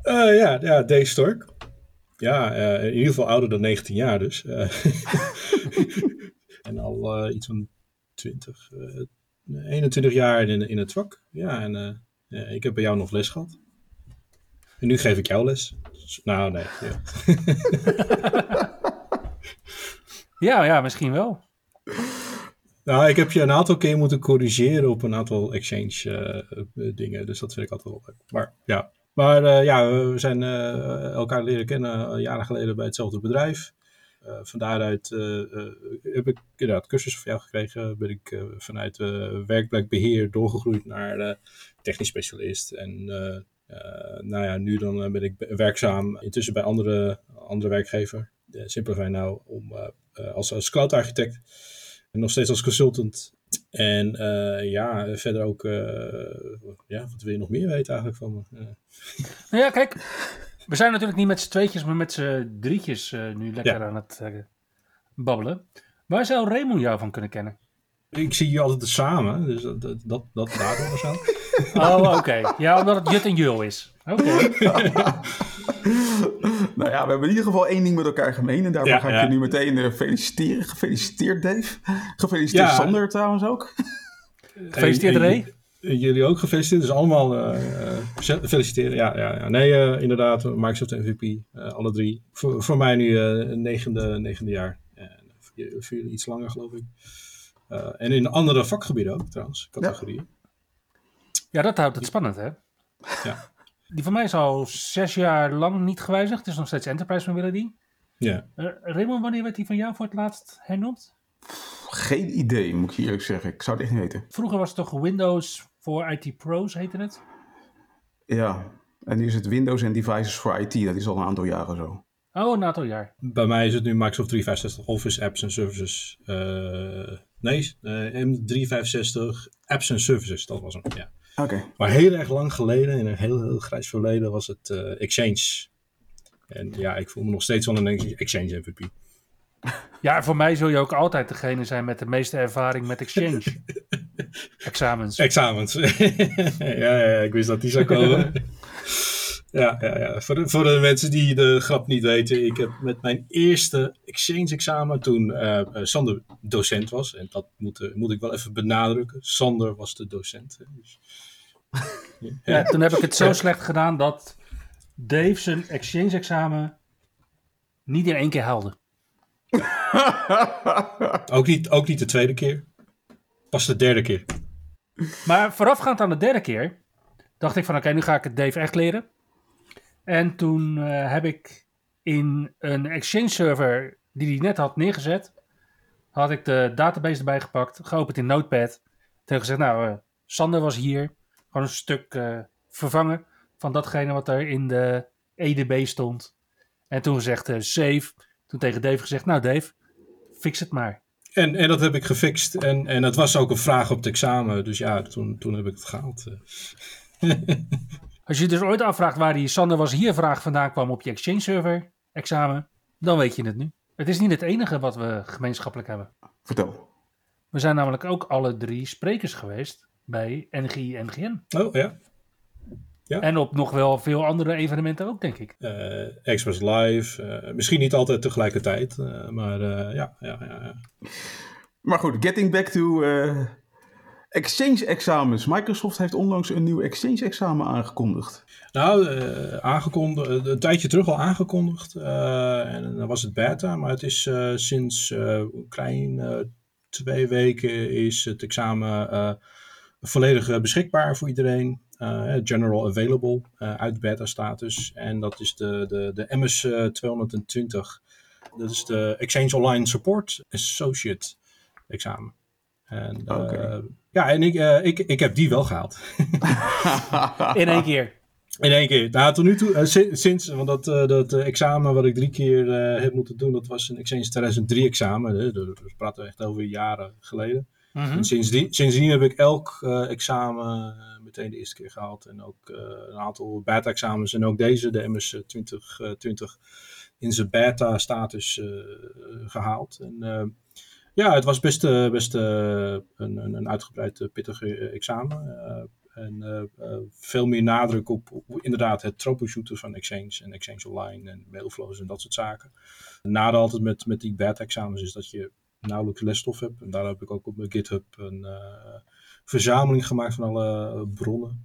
Eh, ja, ja, Dave Stork. Ja, eh, in ieder geval ouder dan 19 jaar dus. Eh, en al iets van 20, eh, 21 jaar in, in het vak. Ja, en ja, ik heb bij jou nog les gehad. En nu geef ik jou les. Nou, nee. Ja. Ja, ja, misschien wel. Nou, ik heb je een aantal keer moeten corrigeren op een aantal exchange eh, dingen. Dus dat vind ik altijd wel leuk. Maar ja, maar, eh, ja we zijn eh, elkaar leren kennen eh, jaren geleden bij hetzelfde bedrijf. Eh van daaruit eh, eh, heb ik inderdaad cursussen van jou gekregen. Ben ik eh, vanuit eh, werkplekbeheer doorgegroeid naar eh, technisch specialist. En eh, eh, nou ja, nu dan eh, ben ik werkzaam intussen bij andere, andere werkgever. Simplify nou om eh, eh, als, als cloud architect. En nog steeds als consultant. En eh, ja, verder ook, eh, ja, wat wil je nog meer weten eigenlijk van me? Eh, Nou ja, kijk. We zijn natuurlijk niet met z'n tweetjes, maar met z'n drietjes eh, nu lekker Ja. aan het eh, babbelen. Waar zou Raymond jou van kunnen kennen? ik zie je altijd samen, dus dat, dat, dat, of zo. Oh, oké. Ja, omdat het Jut en Jul is. Oké. nou ja, we hebben in ieder geval één ding met elkaar gemeen. En daarvoor Ja, ga ik ja. je nu meteen eh, feliciteren. Gefeliciteerd, Dave. Gefeliciteerd, Ja. Sander trouwens ook. Gefeliciteerd, Ray. en Jullie ook gefeliciteerd, dus allemaal eh, eh, feliciteren. Ja, ja, ja. nee, eh, inderdaad, Microsoft MVP, eh, alle drie. Voor, voor mij nu eh, negende, negende jaar. En voor, jullie- voor jullie iets langer, geloof ik. Eh, en in andere vakgebieden ook, trouwens, categorieën. Ja, dat houdt het spannend, hè? Ja. Die van mij is al zes jaar lang niet gewijzigd. Het is nog steeds Enterprise Mobility. Ja. Uh, Raymond, wanneer werd die van jou voor het laatst hernoemd? Geen idee, moet ik je eerlijk zeggen. Ik zou het echt niet weten. Vroeger was het toch Windows voor IT Pros, heette het? Ja, en nu is het Windows en Devices for IT. Dat is al een aantal jaren zo. Oh, een aantal jaar. Bij mij is het nu Microsoft 365 Office Apps en Services. eh, nee, eh, M365 Apps en Services, dat was hem, ja. Oké. Maar heel erg lang geleden, in een heel, heel grijs verleden, was het eh, Exchange. En ja, ik voel me nog steeds wel een Exchange MVP. Ja, voor mij zul je ook altijd degene zijn met de meeste ervaring met Exchange. Examens. Examens. ja, ja, ik wist dat die zou komen. ja, ja, ja. Voor, de, voor de mensen die de grap niet weten, ik heb met mijn eerste Exchange-examen, toen eh, eh, Sander docent was, en dat moet, moet ik wel even benadrukken, Sander was de docent. Dus, Ja, toen heb ik het zo slecht gedaan dat Dave zijn Exchange-examen niet in één keer haalde. ook, niet, ook niet de tweede keer, pas de derde keer. Maar voorafgaand aan de derde keer dacht ik van oké, nu ga ik het Dave echt leren. En toen eh, heb ik in een Exchange server die hij net had neergezet, had ik de database erbij gepakt, geopend in Notepad. Toen gezegd, nou, eh, Sander was hier. Gewoon een stuk eh, vervangen van datgene wat er in de EDB stond. En toen gezegd, eh, save. Toen tegen Dave gezegd, nou Dave, fix het maar. En, en dat heb ik gefixt. En, en dat was ook een vraag op het examen. Dus ja, toen, toen heb ik het gehaald. eh. Als je dus ooit afvraagt waar die Sander was hier vraag vandaan kwam op je Exchange server examen, dan weet je het nu. Het is niet het enige wat we gemeenschappelijk hebben. Vertel. We zijn namelijk ook alle drie sprekers geweest bij NGI NGN. Oh ja. Ja. En op nog wel veel andere evenementen ook, denk ik. Eh, Express Live. eh, misschien niet altijd tegelijkertijd. eh, maar eh, ja, ja, ja, ja. Maar goed, getting back to eh, Exchange-examens. Microsoft heeft onlangs een nieuw Exchange-examen aangekondigd. Nou, eh, aangekondigd, een tijdje terug al aangekondigd. eh, en dan was het beta, maar het is eh, sinds eh, een klein eh, twee weken is het examen eh, volledig eh, beschikbaar voor iedereen. Eh, general available eh, uit beta status. En dat is de, de, de MS eh, 220. Dat is de Exchange Online Support Associate examen. En, eh, ja, en ik, eh, ik, ik heb die wel gehaald. In één keer. In één keer. Nou, tot nu toe, eh, si- sinds, want dat, eh, dat eh, examen wat ik drie keer eh, heb moeten doen, dat was een Exchange 2003 examen. Hè. Daar daar praten we echt over jaren geleden. En sindsdien, heb ik elk eh, examen eh, meteen de eerste keer gehaald. En ook eh, een aantal beta-examens. En ook deze, de MS 2020, in zijn beta-status eh, gehaald. En ja, het was best, best een, een, een uitgebreid pittig examen. En veel meer nadruk op, op inderdaad het troubleshooten van Exchange en Exchange Online en mailflows en dat soort zaken. Het nadeel altijd met, met die beta-examens is dat je nauwelijks lesstof heb. En daar heb ik ook op mijn GitHub een eh, verzameling gemaakt van alle eh, bronnen.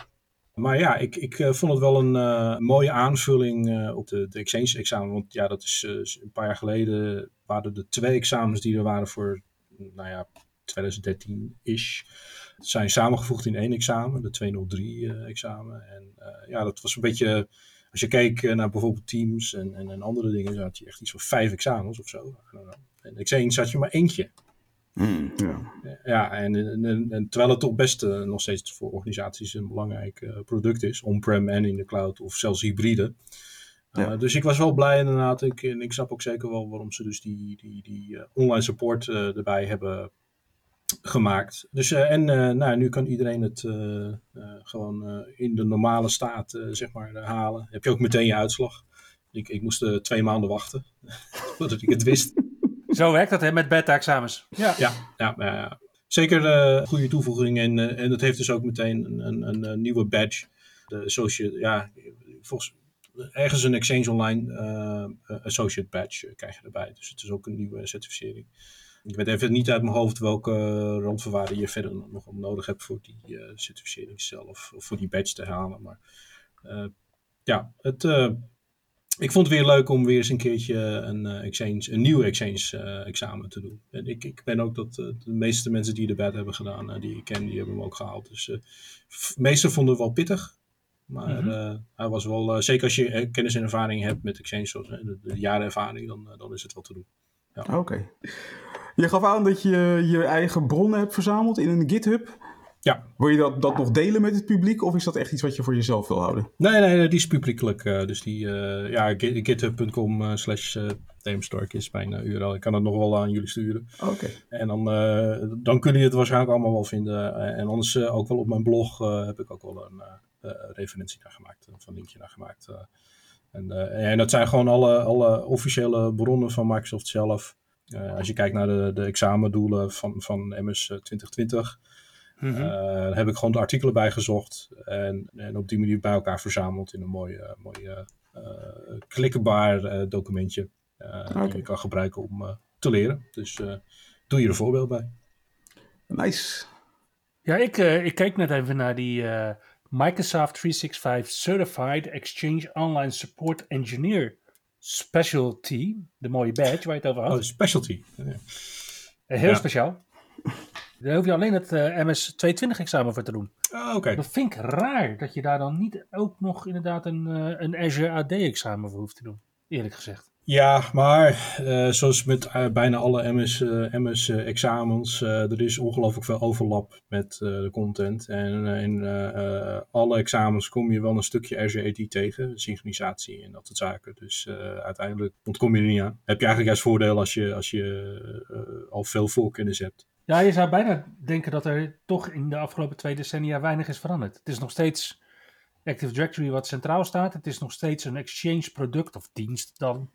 Maar ja, ik, ik eh, vond het wel een mooie aanvulling op de, de Exchange-examen. Want ja, dat is een paar jaar geleden waren er twee examens die er waren voor, nou ja, 2013-ish. Zijn samengevoegd in één examen, de 203-examen. en ja, dat was een beetje, als je keek naar bijvoorbeeld Teams en, en, en andere dingen, dan had je echt iets van vijf examens of zo. I don't know. En Exchange had je maar eentje. Hmm, ja. Ja, en, en, en- en terwijl het toch best eh, nog steeds voor organisaties een belangrijk eh, product is, on-prem en in de cloud of zelfs hybride. Uh, Ja. Dus ik was wel blij inderdaad. Ik, en ik snap ook zeker wel waarom ze dus die, die, die eh, online support eh, erbij hebben gemaakt. Dus, eh, en eh, nou, nu kan iedereen het eh, eh, gewoon eh, in de normale staat eh, zeg maar, eh, halen. Heb je ook meteen je uitslag. Ik, ik moest eh, twee maanden wachten voordat ik het wist. Zo werkt dat hè, met beta-examens. Ja. Ja, ja, zeker een goede toevoeging. En, eh, en dat heeft dus ook meteen een, een, een, een nieuwe badge. De associate, ja, volgens ergens een Exchange Online eh, associate badge eh, krijg je erbij. Dus het is ook een nieuwe certificering. Ik weet even niet uit mijn hoofd welke randvoorwaarden je verder nog om nodig hebt voor die eh, certificering zelf. Of voor die badge te halen. Maar eh, ja, het, eh, ik vond het weer leuk om weer eens een keertje een, eh, exchange, een nieuw exchange eh, examen te doen. En ik, ik ben ook dat eh, de meeste mensen die erbij hebben gedaan, die ik ken, die hebben hem ook gehaald. Dus de meesten vonden het wel pittig. Maar Mhm. hij was wel, zeker als je kennis en ervaring hebt met exchange, zoals, de, de jaren ervaring, dan, dan is het wel te doen. Oké. Je gaf aan dat je je eigen bronnen hebt verzameld in een GitHub. Ja. Wil je dat, dat nog delen met het publiek of is dat echt iets wat je voor jezelf wil houden? Nee, nee, nee, die is publiekelijk. eh, dus die, eh, ja, git- github.com eh, slash Damestork is mijn URL. Ik kan het nog wel aan jullie sturen. Oké. En dan, dan kunnen jullie het waarschijnlijk allemaal wel vinden. En anders ook wel op mijn blog heb ik ook wel een referentie naar gemaakt. Of een linkje naar gemaakt. en, en dat zijn gewoon alle, alle officiële bronnen van Microsoft zelf. Als je kijkt naar de, de examendoelen van, van MS 2020. Mhm. eh, daar heb ik gewoon de artikelen bij gezocht. En, en op die manier bij elkaar verzameld in een mooi, mooi eh, klikkenbaar eh, documentje. eh, Oké. Die je kan gebruiken om eh, te leren. Dus eh, doe je er een voorbeeld bij. Nice. Ja, ik, eh, ik keek net even naar die eh, Microsoft 365 Certified Exchange Online Support Engineer Specialty. De mooie badge waar je het over had. Oh, specialty. Ja. Heel ja. speciaal. Daar hoef je alleen het eh, MS 220 examen voor te doen. Ah, Oké. Dat vind ik raar dat je daar dan niet ook nog inderdaad een, eh, een Azure AD examen voor hoeft te doen. Eerlijk gezegd. Ja, maar eh, zoals met bijna alle MS, MS examens, eh, er is ongelooflijk veel overlap met de content. En in alle examens kom je wel een stukje Azure AD tegen, synchronisatie en dat soort zaken. Dus uiteindelijk ontkom je er niet aan. Heb je eigenlijk juist voordeel als je, als je al veel voorkennis hebt. Ja, je zou bijna denken dat er toch in de afgelopen twee decennia weinig is veranderd. Het is nog steeds Active Directory wat centraal staat. Het is nog steeds een Exchange product of dienst dan.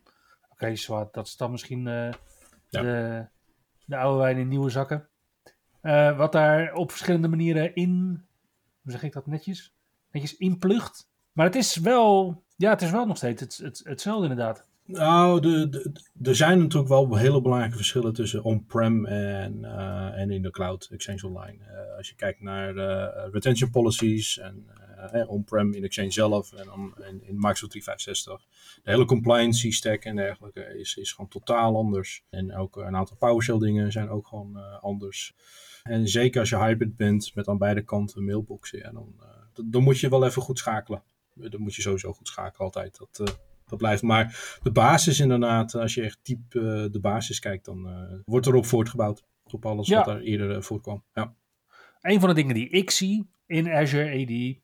Oké, okay, dat is dan misschien uh, ja. de, de oude wijn in nieuwe zakken. Uh, wat daar op verschillende manieren in, hoe zeg ik dat netjes? Netjes inplucht. Maar het is wel, ja, het is wel nog steeds het, het, hetzelfde inderdaad. Nou, er zijn natuurlijk wel hele belangrijke verschillen tussen on-prem en, uh, en in de cloud, Exchange Online. Uh, als je kijkt naar uh, retention policies en on-prem in Exchange zelf en on, in, in, Microsoft 365. De hele compliance stack en dergelijke is, is gewoon totaal anders. En ook een aantal PowerShell dingen zijn ook gewoon anders. En zeker als je hybrid bent met aan beide kanten mailboxen, ja, dan, dan moet je wel even goed schakelen. Dan moet je sowieso goed schakelen altijd. Dat, dat blijft. Maar de basis inderdaad, als je echt diep uh, de basis kijkt, dan uh, wordt erop voortgebouwd. Op alles ja. wat er eerder voorkwam. Ja. Een van de dingen die ik zie in Azure AD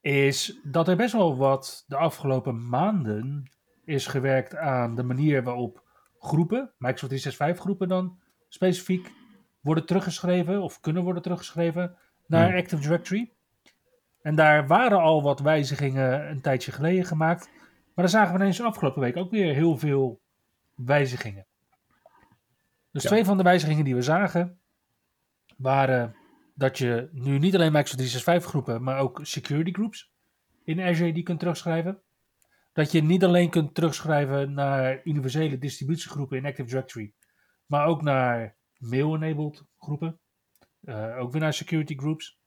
is dat er best wel wat de afgelopen maanden is gewerkt aan de manier waarop groepen, Microsoft 365 groepen dan specifiek, worden teruggeschreven of kunnen worden teruggeschreven naar hmm. Active Directory. En daar waren al wat wijzigingen een tijdje geleden gemaakt. Maar dan zagen we ineens afgelopen week ook weer heel veel wijzigingen. Dus twee van de wijzigingen die we zagen waren dat je nu niet alleen Microsoft 365 groepen, maar ook security groups in Azure die kunt terugschrijven. Dat je niet alleen kunt terugschrijven naar universele distributiegroepen in Active Directory, maar ook naar mail-enabled groepen. Uh, ook weer naar security groups.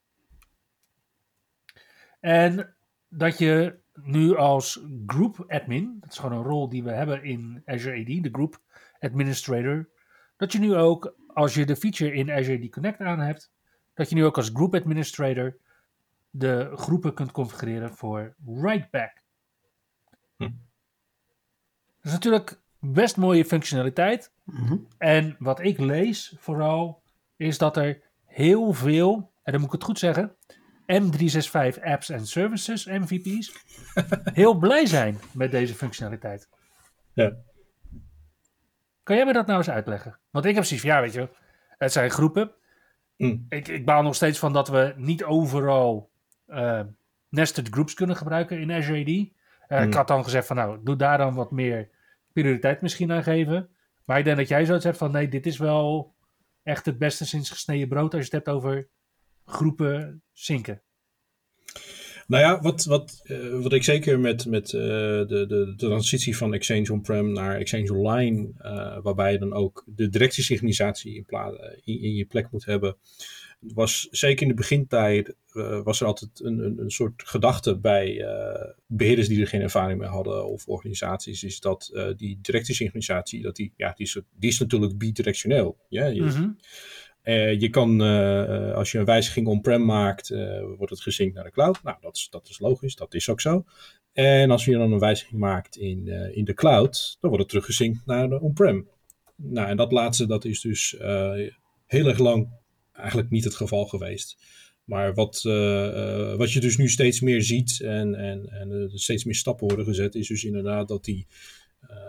En dat je nu als group admin, dat is gewoon een rol die we hebben in Azure AD, de group administrator, dat je nu ook, als je de feature in Azure AD Connect aan hebt, dat je nu ook als group administrator de groepen kunt configureren voor write-back. Hm. Dat is natuurlijk best mooie functionaliteit. Mhm. En wat ik lees vooral, is dat er heel veel, en dan moet ik het goed zeggen, M365 Apps en Services MVP's heel blij zijn met deze functionaliteit. Ja. Kan jij me dat nou eens uitleggen? Want ik heb zoiets van, ja, weet je, het zijn groepen. Mm. Ik, ik baal nog steeds van dat we niet overal uh, nested groups kunnen gebruiken in Azure AD. Uh, mm. Ik had dan gezegd van, nou, doe daar dan wat meer prioriteit misschien aan geven. Maar ik denk dat jij zoiets hebt van, nee, dit is wel echt het beste sinds gesneden brood als je het hebt over groepen zinken? Nou ja, wat, wat, uh, wat ik zeker met, met uh, de, de, de, transitie van Exchange On-Prem naar Exchange Online, uh, waarbij je dan ook de directiesynchronisatie in, in, in, je plek moet hebben, was zeker in de begintijd was er altijd een, een, een soort gedachte bij beheerders die er geen ervaring mee hadden of organisaties, is dat die directiesynchronisatie, dat die, ja, die, is, die is natuurlijk bidirectioneel. Ja? Mm -hmm. Uh, je kan, uh, als je een wijziging on-prem maakt, uh, wordt het gesynct naar de cloud. Nou, dat is, dat is logisch, dat is ook zo. En als je dan een wijziging maakt in, in de cloud, dan wordt het teruggesynct naar de on-prem. Nou, en dat laatste, dat is dus heel erg lang eigenlijk niet het geval geweest. Maar wat, wat je dus nu steeds meer ziet en, en, en steeds meer stappen worden gezet, is dus inderdaad dat die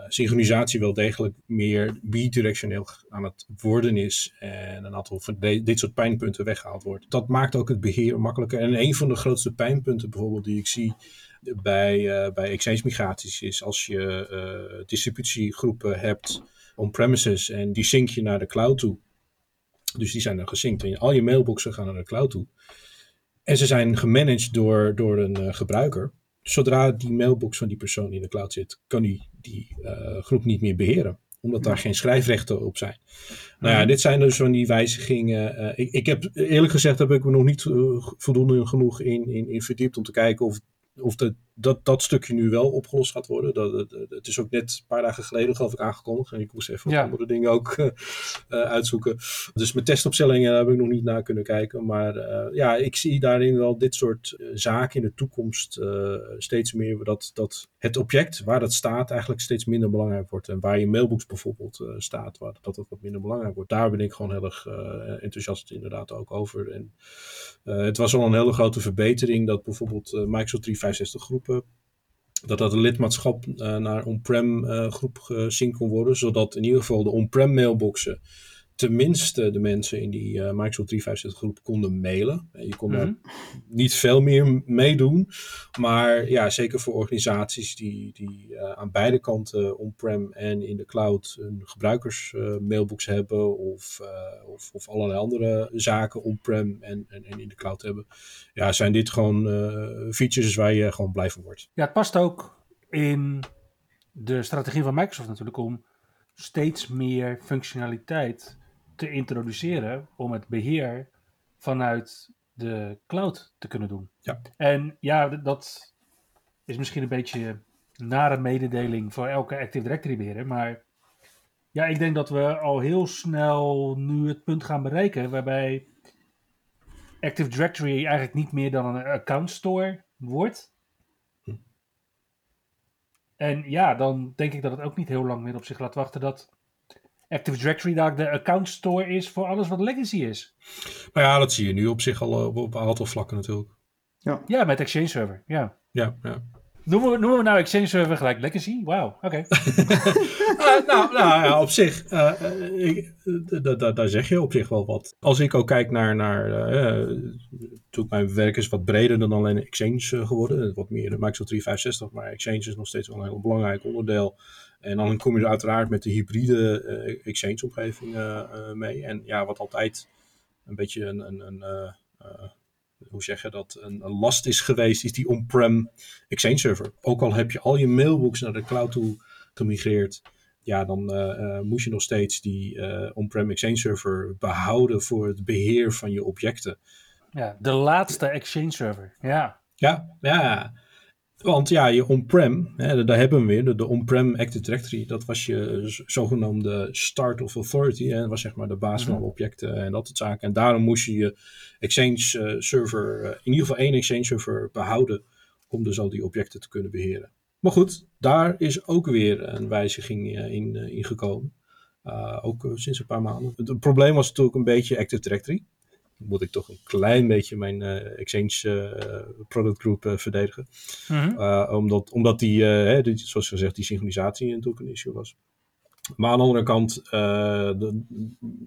synchronisatie wel degelijk meer bidirectioneel aan het worden is en een aantal van dit soort pijnpunten weggehaald wordt. Dat maakt ook het beheer makkelijker. En een van de grootste pijnpunten bijvoorbeeld die ik zie bij, uh, bij exchange migraties is als je uh, distributiegroepen hebt on-premises en die sync je naar de cloud toe. Dus die zijn dan gesynct en al je mailboxen gaan naar de cloud toe. En ze zijn gemanaged door, door een gebruiker zodra die mailbox van die persoon in de cloud zit, kan hij die uh, groep niet meer beheren. Omdat daar geen schrijfrechten op zijn. Nou ja, dit zijn dus van die wijzigingen. Uh, ik, ik heb eerlijk gezegd heb ik me nog niet uh, voldoende genoeg in, in, in verdiept om te kijken of of dat, dat, dat stukje nu wel opgelost gaat worden. Dat, het is ook net een paar dagen geleden geloof ik aangekondigd. En ik moest even ja. andere dingen ook uh, uitzoeken. Dus met testopstellingen heb ik nog niet naar kunnen kijken. Maar uh, ja, ik zie daarin wel dit soort zaken in de toekomst steeds meer. Dat, dat het object waar dat staat eigenlijk steeds minder belangrijk wordt. En waar je mailbox bijvoorbeeld staat, waar, dat dat wat minder belangrijk wordt. Daar ben ik gewoon heel erg enthousiast inderdaad ook over. En het was al een hele grote verbetering dat bijvoorbeeld Microsoft 365 65 Dat dat lidmaatschap uh, naar on-prem uh, groep gesync kon worden. Zodat in ieder geval de on-prem mailboxen tenminste de mensen in die uh, Microsoft 365 groep konden mailen. Je kon Mhm. daar niet veel meer meedoen. Maar ja, zeker voor organisaties die, die uh, aan beide kanten on-prem en in de cloud een gebruikers uh, mailbox hebben. Of, of, of allerlei andere zaken on-prem en, en, en, in de cloud hebben. Ja, zijn dit gewoon features waar je gewoon blij van wordt. Ja, het past ook in de strategie van Microsoft natuurlijk om steeds meer functionaliteit te introduceren om het beheer vanuit de cloud te kunnen doen. Ja. En ja, dat is misschien een beetje nare mededeling voor elke Active Directory beheerder, maar ja, ik denk dat we al heel snel nu het punt gaan bereiken waarbij Active Directory eigenlijk niet meer dan een account store wordt. Hm. En ja, dan denk ik dat het ook niet heel lang meer op zich laat wachten dat Active Directory daar de account store is voor alles wat legacy is. Nou ja, dat zie je nu op zich al op, op een aantal vlakken natuurlijk. Ja, ja met Exchange Server, ja. Ja, ja. Noemen we, noemen we nou Exchange Server gelijk legacy? Wauw, oké. Okay. uh, nou, nou ja, op zich, uh, ik, daar zeg je op zich wel wat. Als ik ook kijk naar, naar uh, mijn werk is wat breder dan alleen Exchange geworden. Wat meer de Microsoft 365, maar Exchange is nog steeds wel een heel belangrijk onderdeel. En dan kom je er uiteraard met de hybride uh, Exchange-omgeving uh, uh, mee. En ja, wat altijd een beetje een, een, een hoe zeg je dat, een, een, last is geweest, is die on-prem Exchange server. Ook al heb je al je mailbox naar de cloud toe gemigreerd, ja, dan moest je nog steeds die on-prem Exchange server behouden voor het beheer van je objecten. Ja, de laatste Exchange server, ja. Ja, ja. Want ja, je on-prem, daar hebben we weer, de, de on-prem Active Directory, dat was je zogenaamde start of authority. Hè, dat was zeg maar de baas van alle objecten en dat soort zaken. En daarom moest je je Exchange uh, server, uh, in ieder geval één Exchange server behouden, om dus al die objecten te kunnen beheren. Maar goed, daar is ook weer een wijziging uh, in, in gekomen. ook sinds een paar maanden. Het, het probleem was natuurlijk een beetje Active Directory moet ik toch een klein beetje mijn uh, Exchange uh, product group uh, verdedigen. Mhm. Uh, omdat, omdat die, hè, die, zoals gezegd, die synchronisatie natuurlijk een issue was. Maar aan de andere kant, de,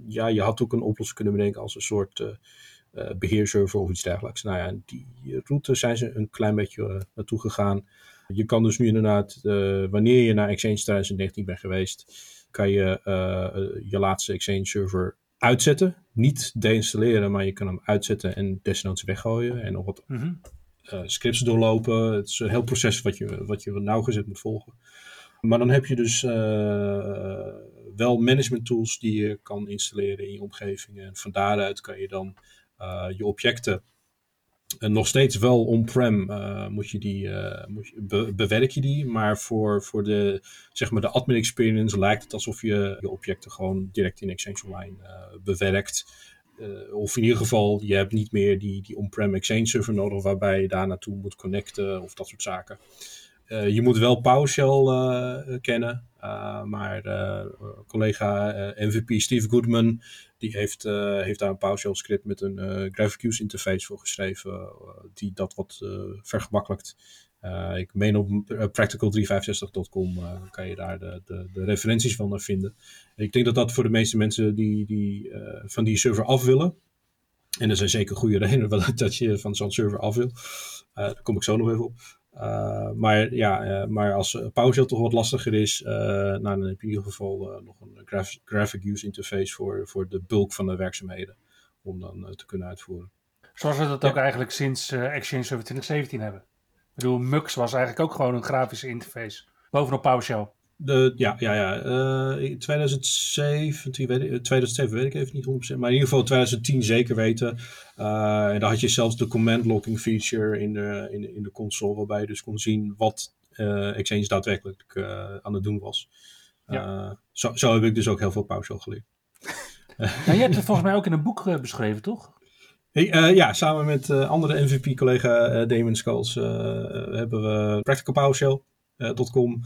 ja, je had ook een oplossing kunnen bedenken als een soort beheerserver of iets dergelijks. Nou ja, die route zijn ze een klein beetje naartoe gegaan. Je kan dus nu inderdaad, wanneer je naar Exchange 2019 bent geweest, kan je je laatste Exchange server uitzetten. Niet deinstalleren, maar je kan hem uitzetten en desnoods weggooien. En nog wat mm -hmm. uh, scripts doorlopen. Het is een heel proces wat je, wat je nauwgezet moet volgen. Maar dan heb je dus uh, wel management tools die je kan installeren in je omgeving. En van daaruit kan je dan uh, je objecten en nog steeds wel on-prem uh, moet je die, uh, moet je, be bewerk je die, maar voor, voor de, zeg maar de admin experience lijkt het alsof je je objecten gewoon direct in Exchange Online bewerkt. of in ieder geval, je hebt niet meer die, die on-prem Exchange server nodig waarbij je daar naartoe moet connecten of dat soort zaken. Je moet wel PowerShell kennen, maar collega MVP Steve Goodman die heeft, uh, heeft daar een PowerShell script met een uh, GraphQL interface voor geschreven, uh, die dat wat vergemakkelijkt. ik meen op practical365.com kan je daar de, de, de referenties van vinden. Ik denk dat dat voor de meeste mensen die, die van die server af willen, en er zijn zeker goede redenen dat je van zo'n server af wil, daar kom ik zo nog even op. Uh, maar ja, uh, maar als PowerShell toch wat lastiger is, nou, dan heb je in ieder geval nog een graf graphic use interface voor, voor de bulk van de werkzaamheden om dan te kunnen uitvoeren. Zoals we dat ja. ook eigenlijk sinds Exchange Server 2017 hebben. Ik bedoel, Mux was eigenlijk ook gewoon een grafische interface bovenop PowerShell. De, ja, ja, ja. Uh, 2017, weet ik, 2007 weet ik even niet 100%, maar in ieder geval 2010 zeker weten. Uh, en dan had je zelfs de command logging feature in de, in, in de console, waarbij je dus kon zien wat uh, Exchange daadwerkelijk uh, aan het doen was. Ja. Zo, zo heb ik dus ook heel veel PowerShell geleerd. Nou, je hebt het volgens mij ook in een boek beschreven, toch? Hey, ja, samen met andere MVP-collega Damon Skulls hebben we practicalpowershell.com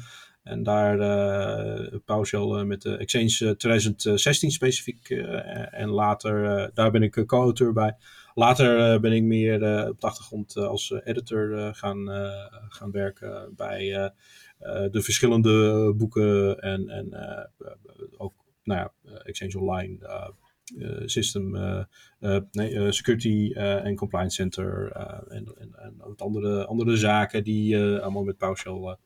en daar uh, PowerShell uh, met de Exchange 2016 specifiek. Uh, en later, daar ben ik co-auteur bij. Later ben ik meer op de achtergrond als editor gaan, gaan werken bij de verschillende boeken. En, en ook nou ja, Exchange Online, System, nee, Security en Compliance Center en, en, en andere, andere zaken die allemaal met PowerShell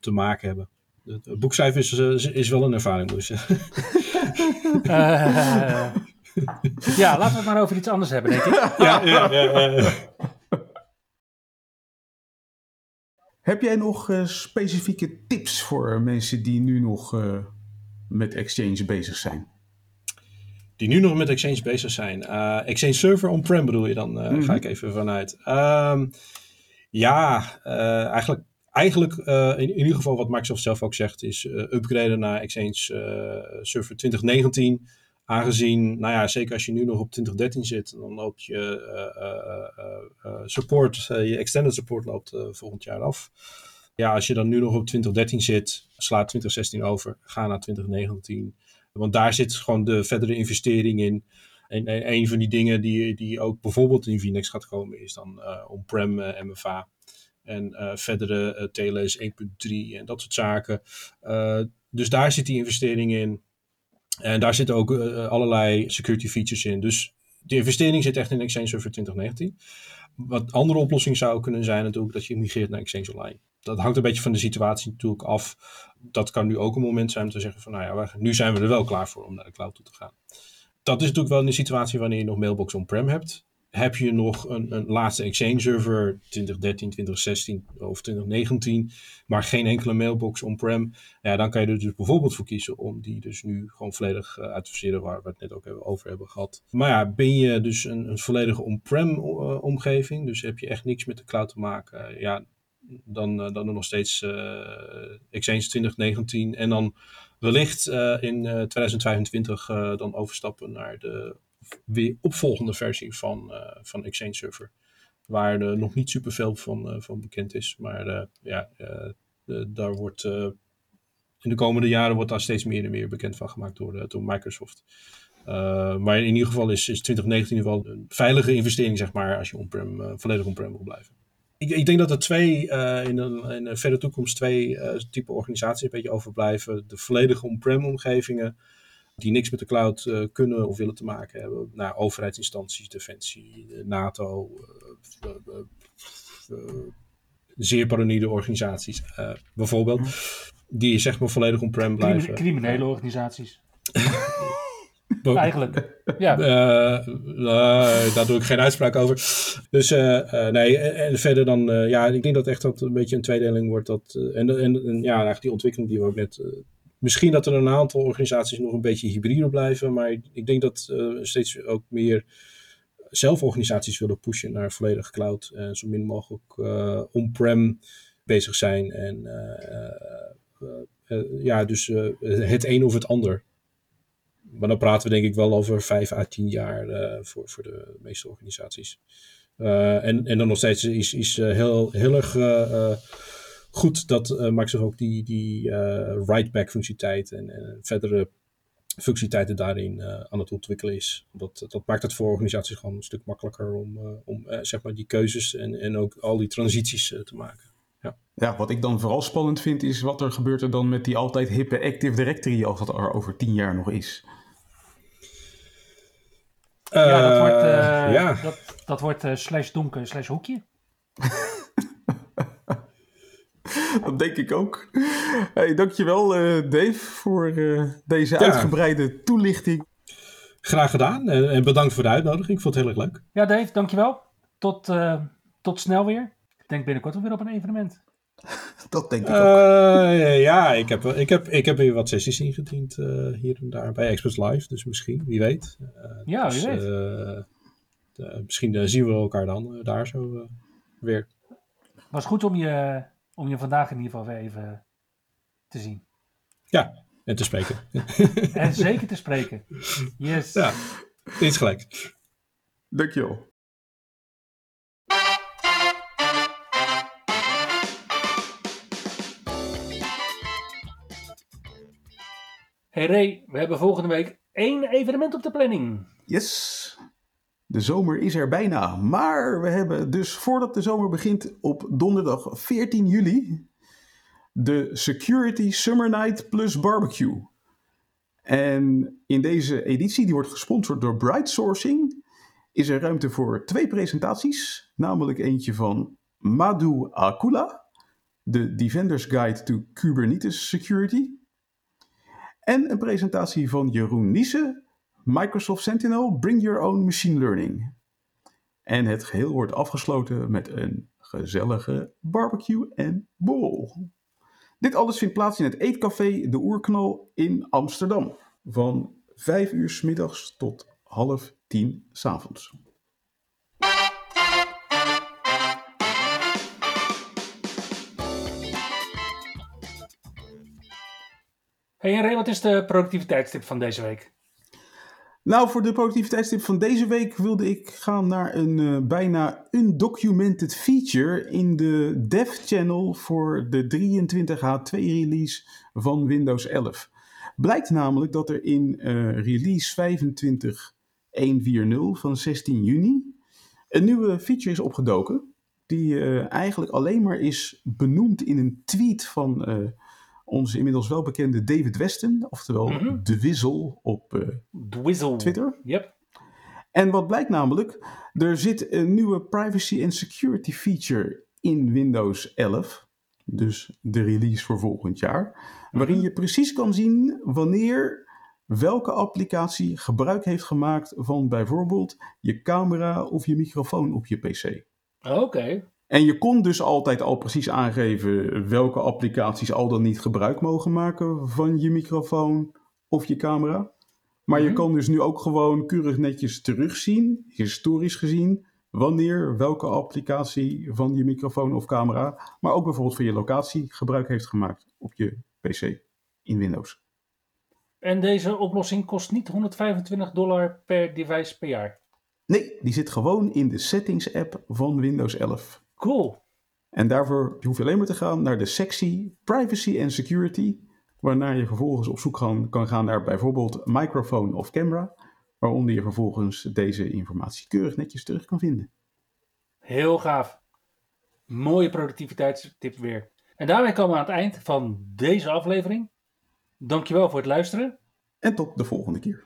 te maken hebben. Het boekcijfer is, is wel een ervaring, moet ik zeggen. ja, laten we het maar over iets anders hebben, denk ik. ja, ja, ja, Heb jij nog uh, specifieke tips voor mensen die nu nog uh, met Exchange bezig zijn? Die nu nog met Exchange bezig zijn. Uh, Exchange Server on-prem bedoel je dan? Mm -hmm. Ga ik even vanuit. Um, ja, eigenlijk, eigenlijk in, in, ieder geval wat Microsoft zelf ook zegt, is upgraden naar Exchange Server 2019. Aangezien, nou ja, zeker als je nu nog op 2013 zit, dan loopt je support, je extended support loopt volgend jaar af. Ja, als je dan nu nog op 2013 zit, slaat 2016 over, ga naar 2019. Want daar zit gewoon de verdere investering in. En, en een van die dingen die, die ook bijvoorbeeld in VNext gaat komen, is dan on-prem MFA. En verdere TLS 1.3 en dat soort zaken. dus daar zit die investering in. En daar zitten ook allerlei security features in. Dus de investering zit echt in Exchange Server 2019. Wat andere oplossing zou kunnen zijn natuurlijk dat je migreert naar Exchange Online. Dat hangt een beetje van de situatie natuurlijk af. Dat kan nu ook een moment zijn om te zeggen van nou ja, nu zijn we er wel klaar voor om naar de cloud toe te gaan. Dat is natuurlijk wel een situatie wanneer je nog Mailbox on-prem hebt heb je nog een, een laatste Exchange server 2013, 2016 of 2019, maar geen enkele mailbox on-prem, ja, dan kan je er dus bijvoorbeeld voor kiezen om die dus nu gewoon volledig uh, uit te verseren, waar we het net ook over hebben gehad. Maar ja, ben je dus een, een volledige on-prem uh, omgeving, dus heb je echt niks met de cloud te maken, uh, ja, dan, dan nog steeds Exchange 2019 en dan wellicht in 2025 dan overstappen naar de weer opvolgende versie van, uh, van Exchange Server. Waar er nog niet superveel van, uh, van bekend is. Maar uh, ja, daar wordt in de komende jaren wordt daar steeds meer en meer bekend van gemaakt door, door Microsoft. maar in ieder geval is, is 2019 wel een veilige investering, zeg maar, als je on-prem, volledig on-prem wil blijven. Ik, ik, denk dat er twee, in, een, in de verre toekomst, twee type organisaties een beetje overblijven. De volledige on-prem omgevingen die niks met de cloud uh, kunnen of willen te maken hebben. Nou, overheidsinstanties, defensie, NATO, uh, uh, zeer paranoïde organisaties bijvoorbeeld. Mhm. Die zeg maar volledig on-prem blijven. Criminele organisaties. Eigenlijk, ja. daar doe ik geen uitspraak over. Dus nee, en verder dan, ja, ik denk dat echt dat een beetje een tweedeling wordt. Dat, en, en, en ja, eigenlijk die ontwikkeling die we ook net Misschien dat er een aantal organisaties nog een beetje hybride blijven, maar ik denk dat uh, steeds ook meer zelforganisaties willen pushen naar volledig cloud en zo min mogelijk uh, on-prem bezig zijn. En uh, ja, dus het een of het ander. Maar dan praten we denk ik wel over vijf à tien jaar voor, voor de meeste organisaties. en, en dan nog steeds is, is heel, heel erg goed dat uh, Microsoft ook die, die uh, write-back functionaliteit en, en, verdere functionaliteiten daarin uh, aan het ontwikkelen is. Dat, dat maakt het voor organisaties gewoon een stuk makkelijker om, om zeg maar die keuzes en, en ook al die transities te maken. Ja. ja, wat ik dan vooral spannend vind is wat er gebeurt er dan met die altijd hippe Active Directory als dat er over tien jaar nog is. ja, dat wordt, ja. dat, dat wordt slash donker slash hoekje. dat denk ik ook. Hey, dankjewel uh, Dave voor uh, deze uitgebreide toelichting. Graag gedaan en bedankt voor de uitnodiging. Ik vond het heel erg leuk. Ja Dave, dankjewel. Tot, uh, tot snel weer. Ik denk binnenkort weer op een evenement. Dat denk ik ook. ja, ik heb, ik, heb, ik heb weer wat sessies ingediend hier en daar bij Express Live. Dus misschien, wie weet. ja, dus, wie weet. misschien zien we elkaar dan daar zo weer. Was goed om je om je vandaag in ieder geval weer even te zien. Ja, en te spreken. en zeker te spreken. Yes. Ja, iets gelijk. Dankjewel. Hey Ray, we hebben volgende week één evenement op de planning. Yes. De zomer is er bijna, maar we hebben dus voordat de zomer begint op donderdag 14 juli de Security Summer Night plus Barbecue. En in deze editie, die wordt gesponsord door Bright Sourcing, is er ruimte voor twee presentaties. Namelijk eentje van Madhu Akula, de Defender's Guide to Kubernetes Security. En een presentatie van Jeroen Niese, Microsoft Sentinel Bring Your Own Machine Learning. En het geheel wordt afgesloten met een gezellige barbecue en bol. Dit alles vindt plaats in het eetcafé De Oerknal in Amsterdam. Van 5 uur s middags tot half tien s avonds. Hey Ray, wat is de productiviteitstip van deze week? Nou, voor de productiviteitstip van deze week wilde ik gaan naar een uh, bijna undocumented feature in de dev channel voor de 23H2 release van Windows 11. Blijkt namelijk dat er in uh, release 25.140 van 16 juni een nieuwe feature is opgedoken. Die uh, eigenlijk alleen maar is benoemd in een tweet van onze inmiddels wel bekende David Weston, oftewel mm -hmm. De Wizzel op uh, Twitter. Yep. En wat blijkt namelijk, er zit een nieuwe privacy and security feature in Windows 11, dus de release voor volgend jaar, -hmm. waarin je precies kan zien wanneer welke applicatie gebruik heeft gemaakt van bijvoorbeeld je camera of je microfoon op je PC. Oké. Okay. En je kon dus altijd al precies aangeven welke applicaties al dan niet gebruik mogen maken van je microfoon of je camera. Maar je kan dus nu ook gewoon keurig netjes terugzien, historisch gezien, wanneer welke applicatie van je microfoon of camera, maar ook bijvoorbeeld van je locatie gebruik heeft gemaakt op je PC in Windows. En deze oplossing kost niet 125 dollar per device per jaar? Nee, die zit gewoon in de settings app van Windows 11. Cool. En daarvoor hoef je alleen maar te gaan naar de sectie Privacy and Security, waarna je vervolgens op zoek gaan, kan gaan naar bijvoorbeeld microfoon of camera, waaronder je vervolgens deze informatie keurig netjes terug kan vinden. Heel gaaf. Mooie productiviteitstip weer. En daarmee komen we aan het eind van deze aflevering. Dankjewel voor het luisteren. En tot de volgende keer.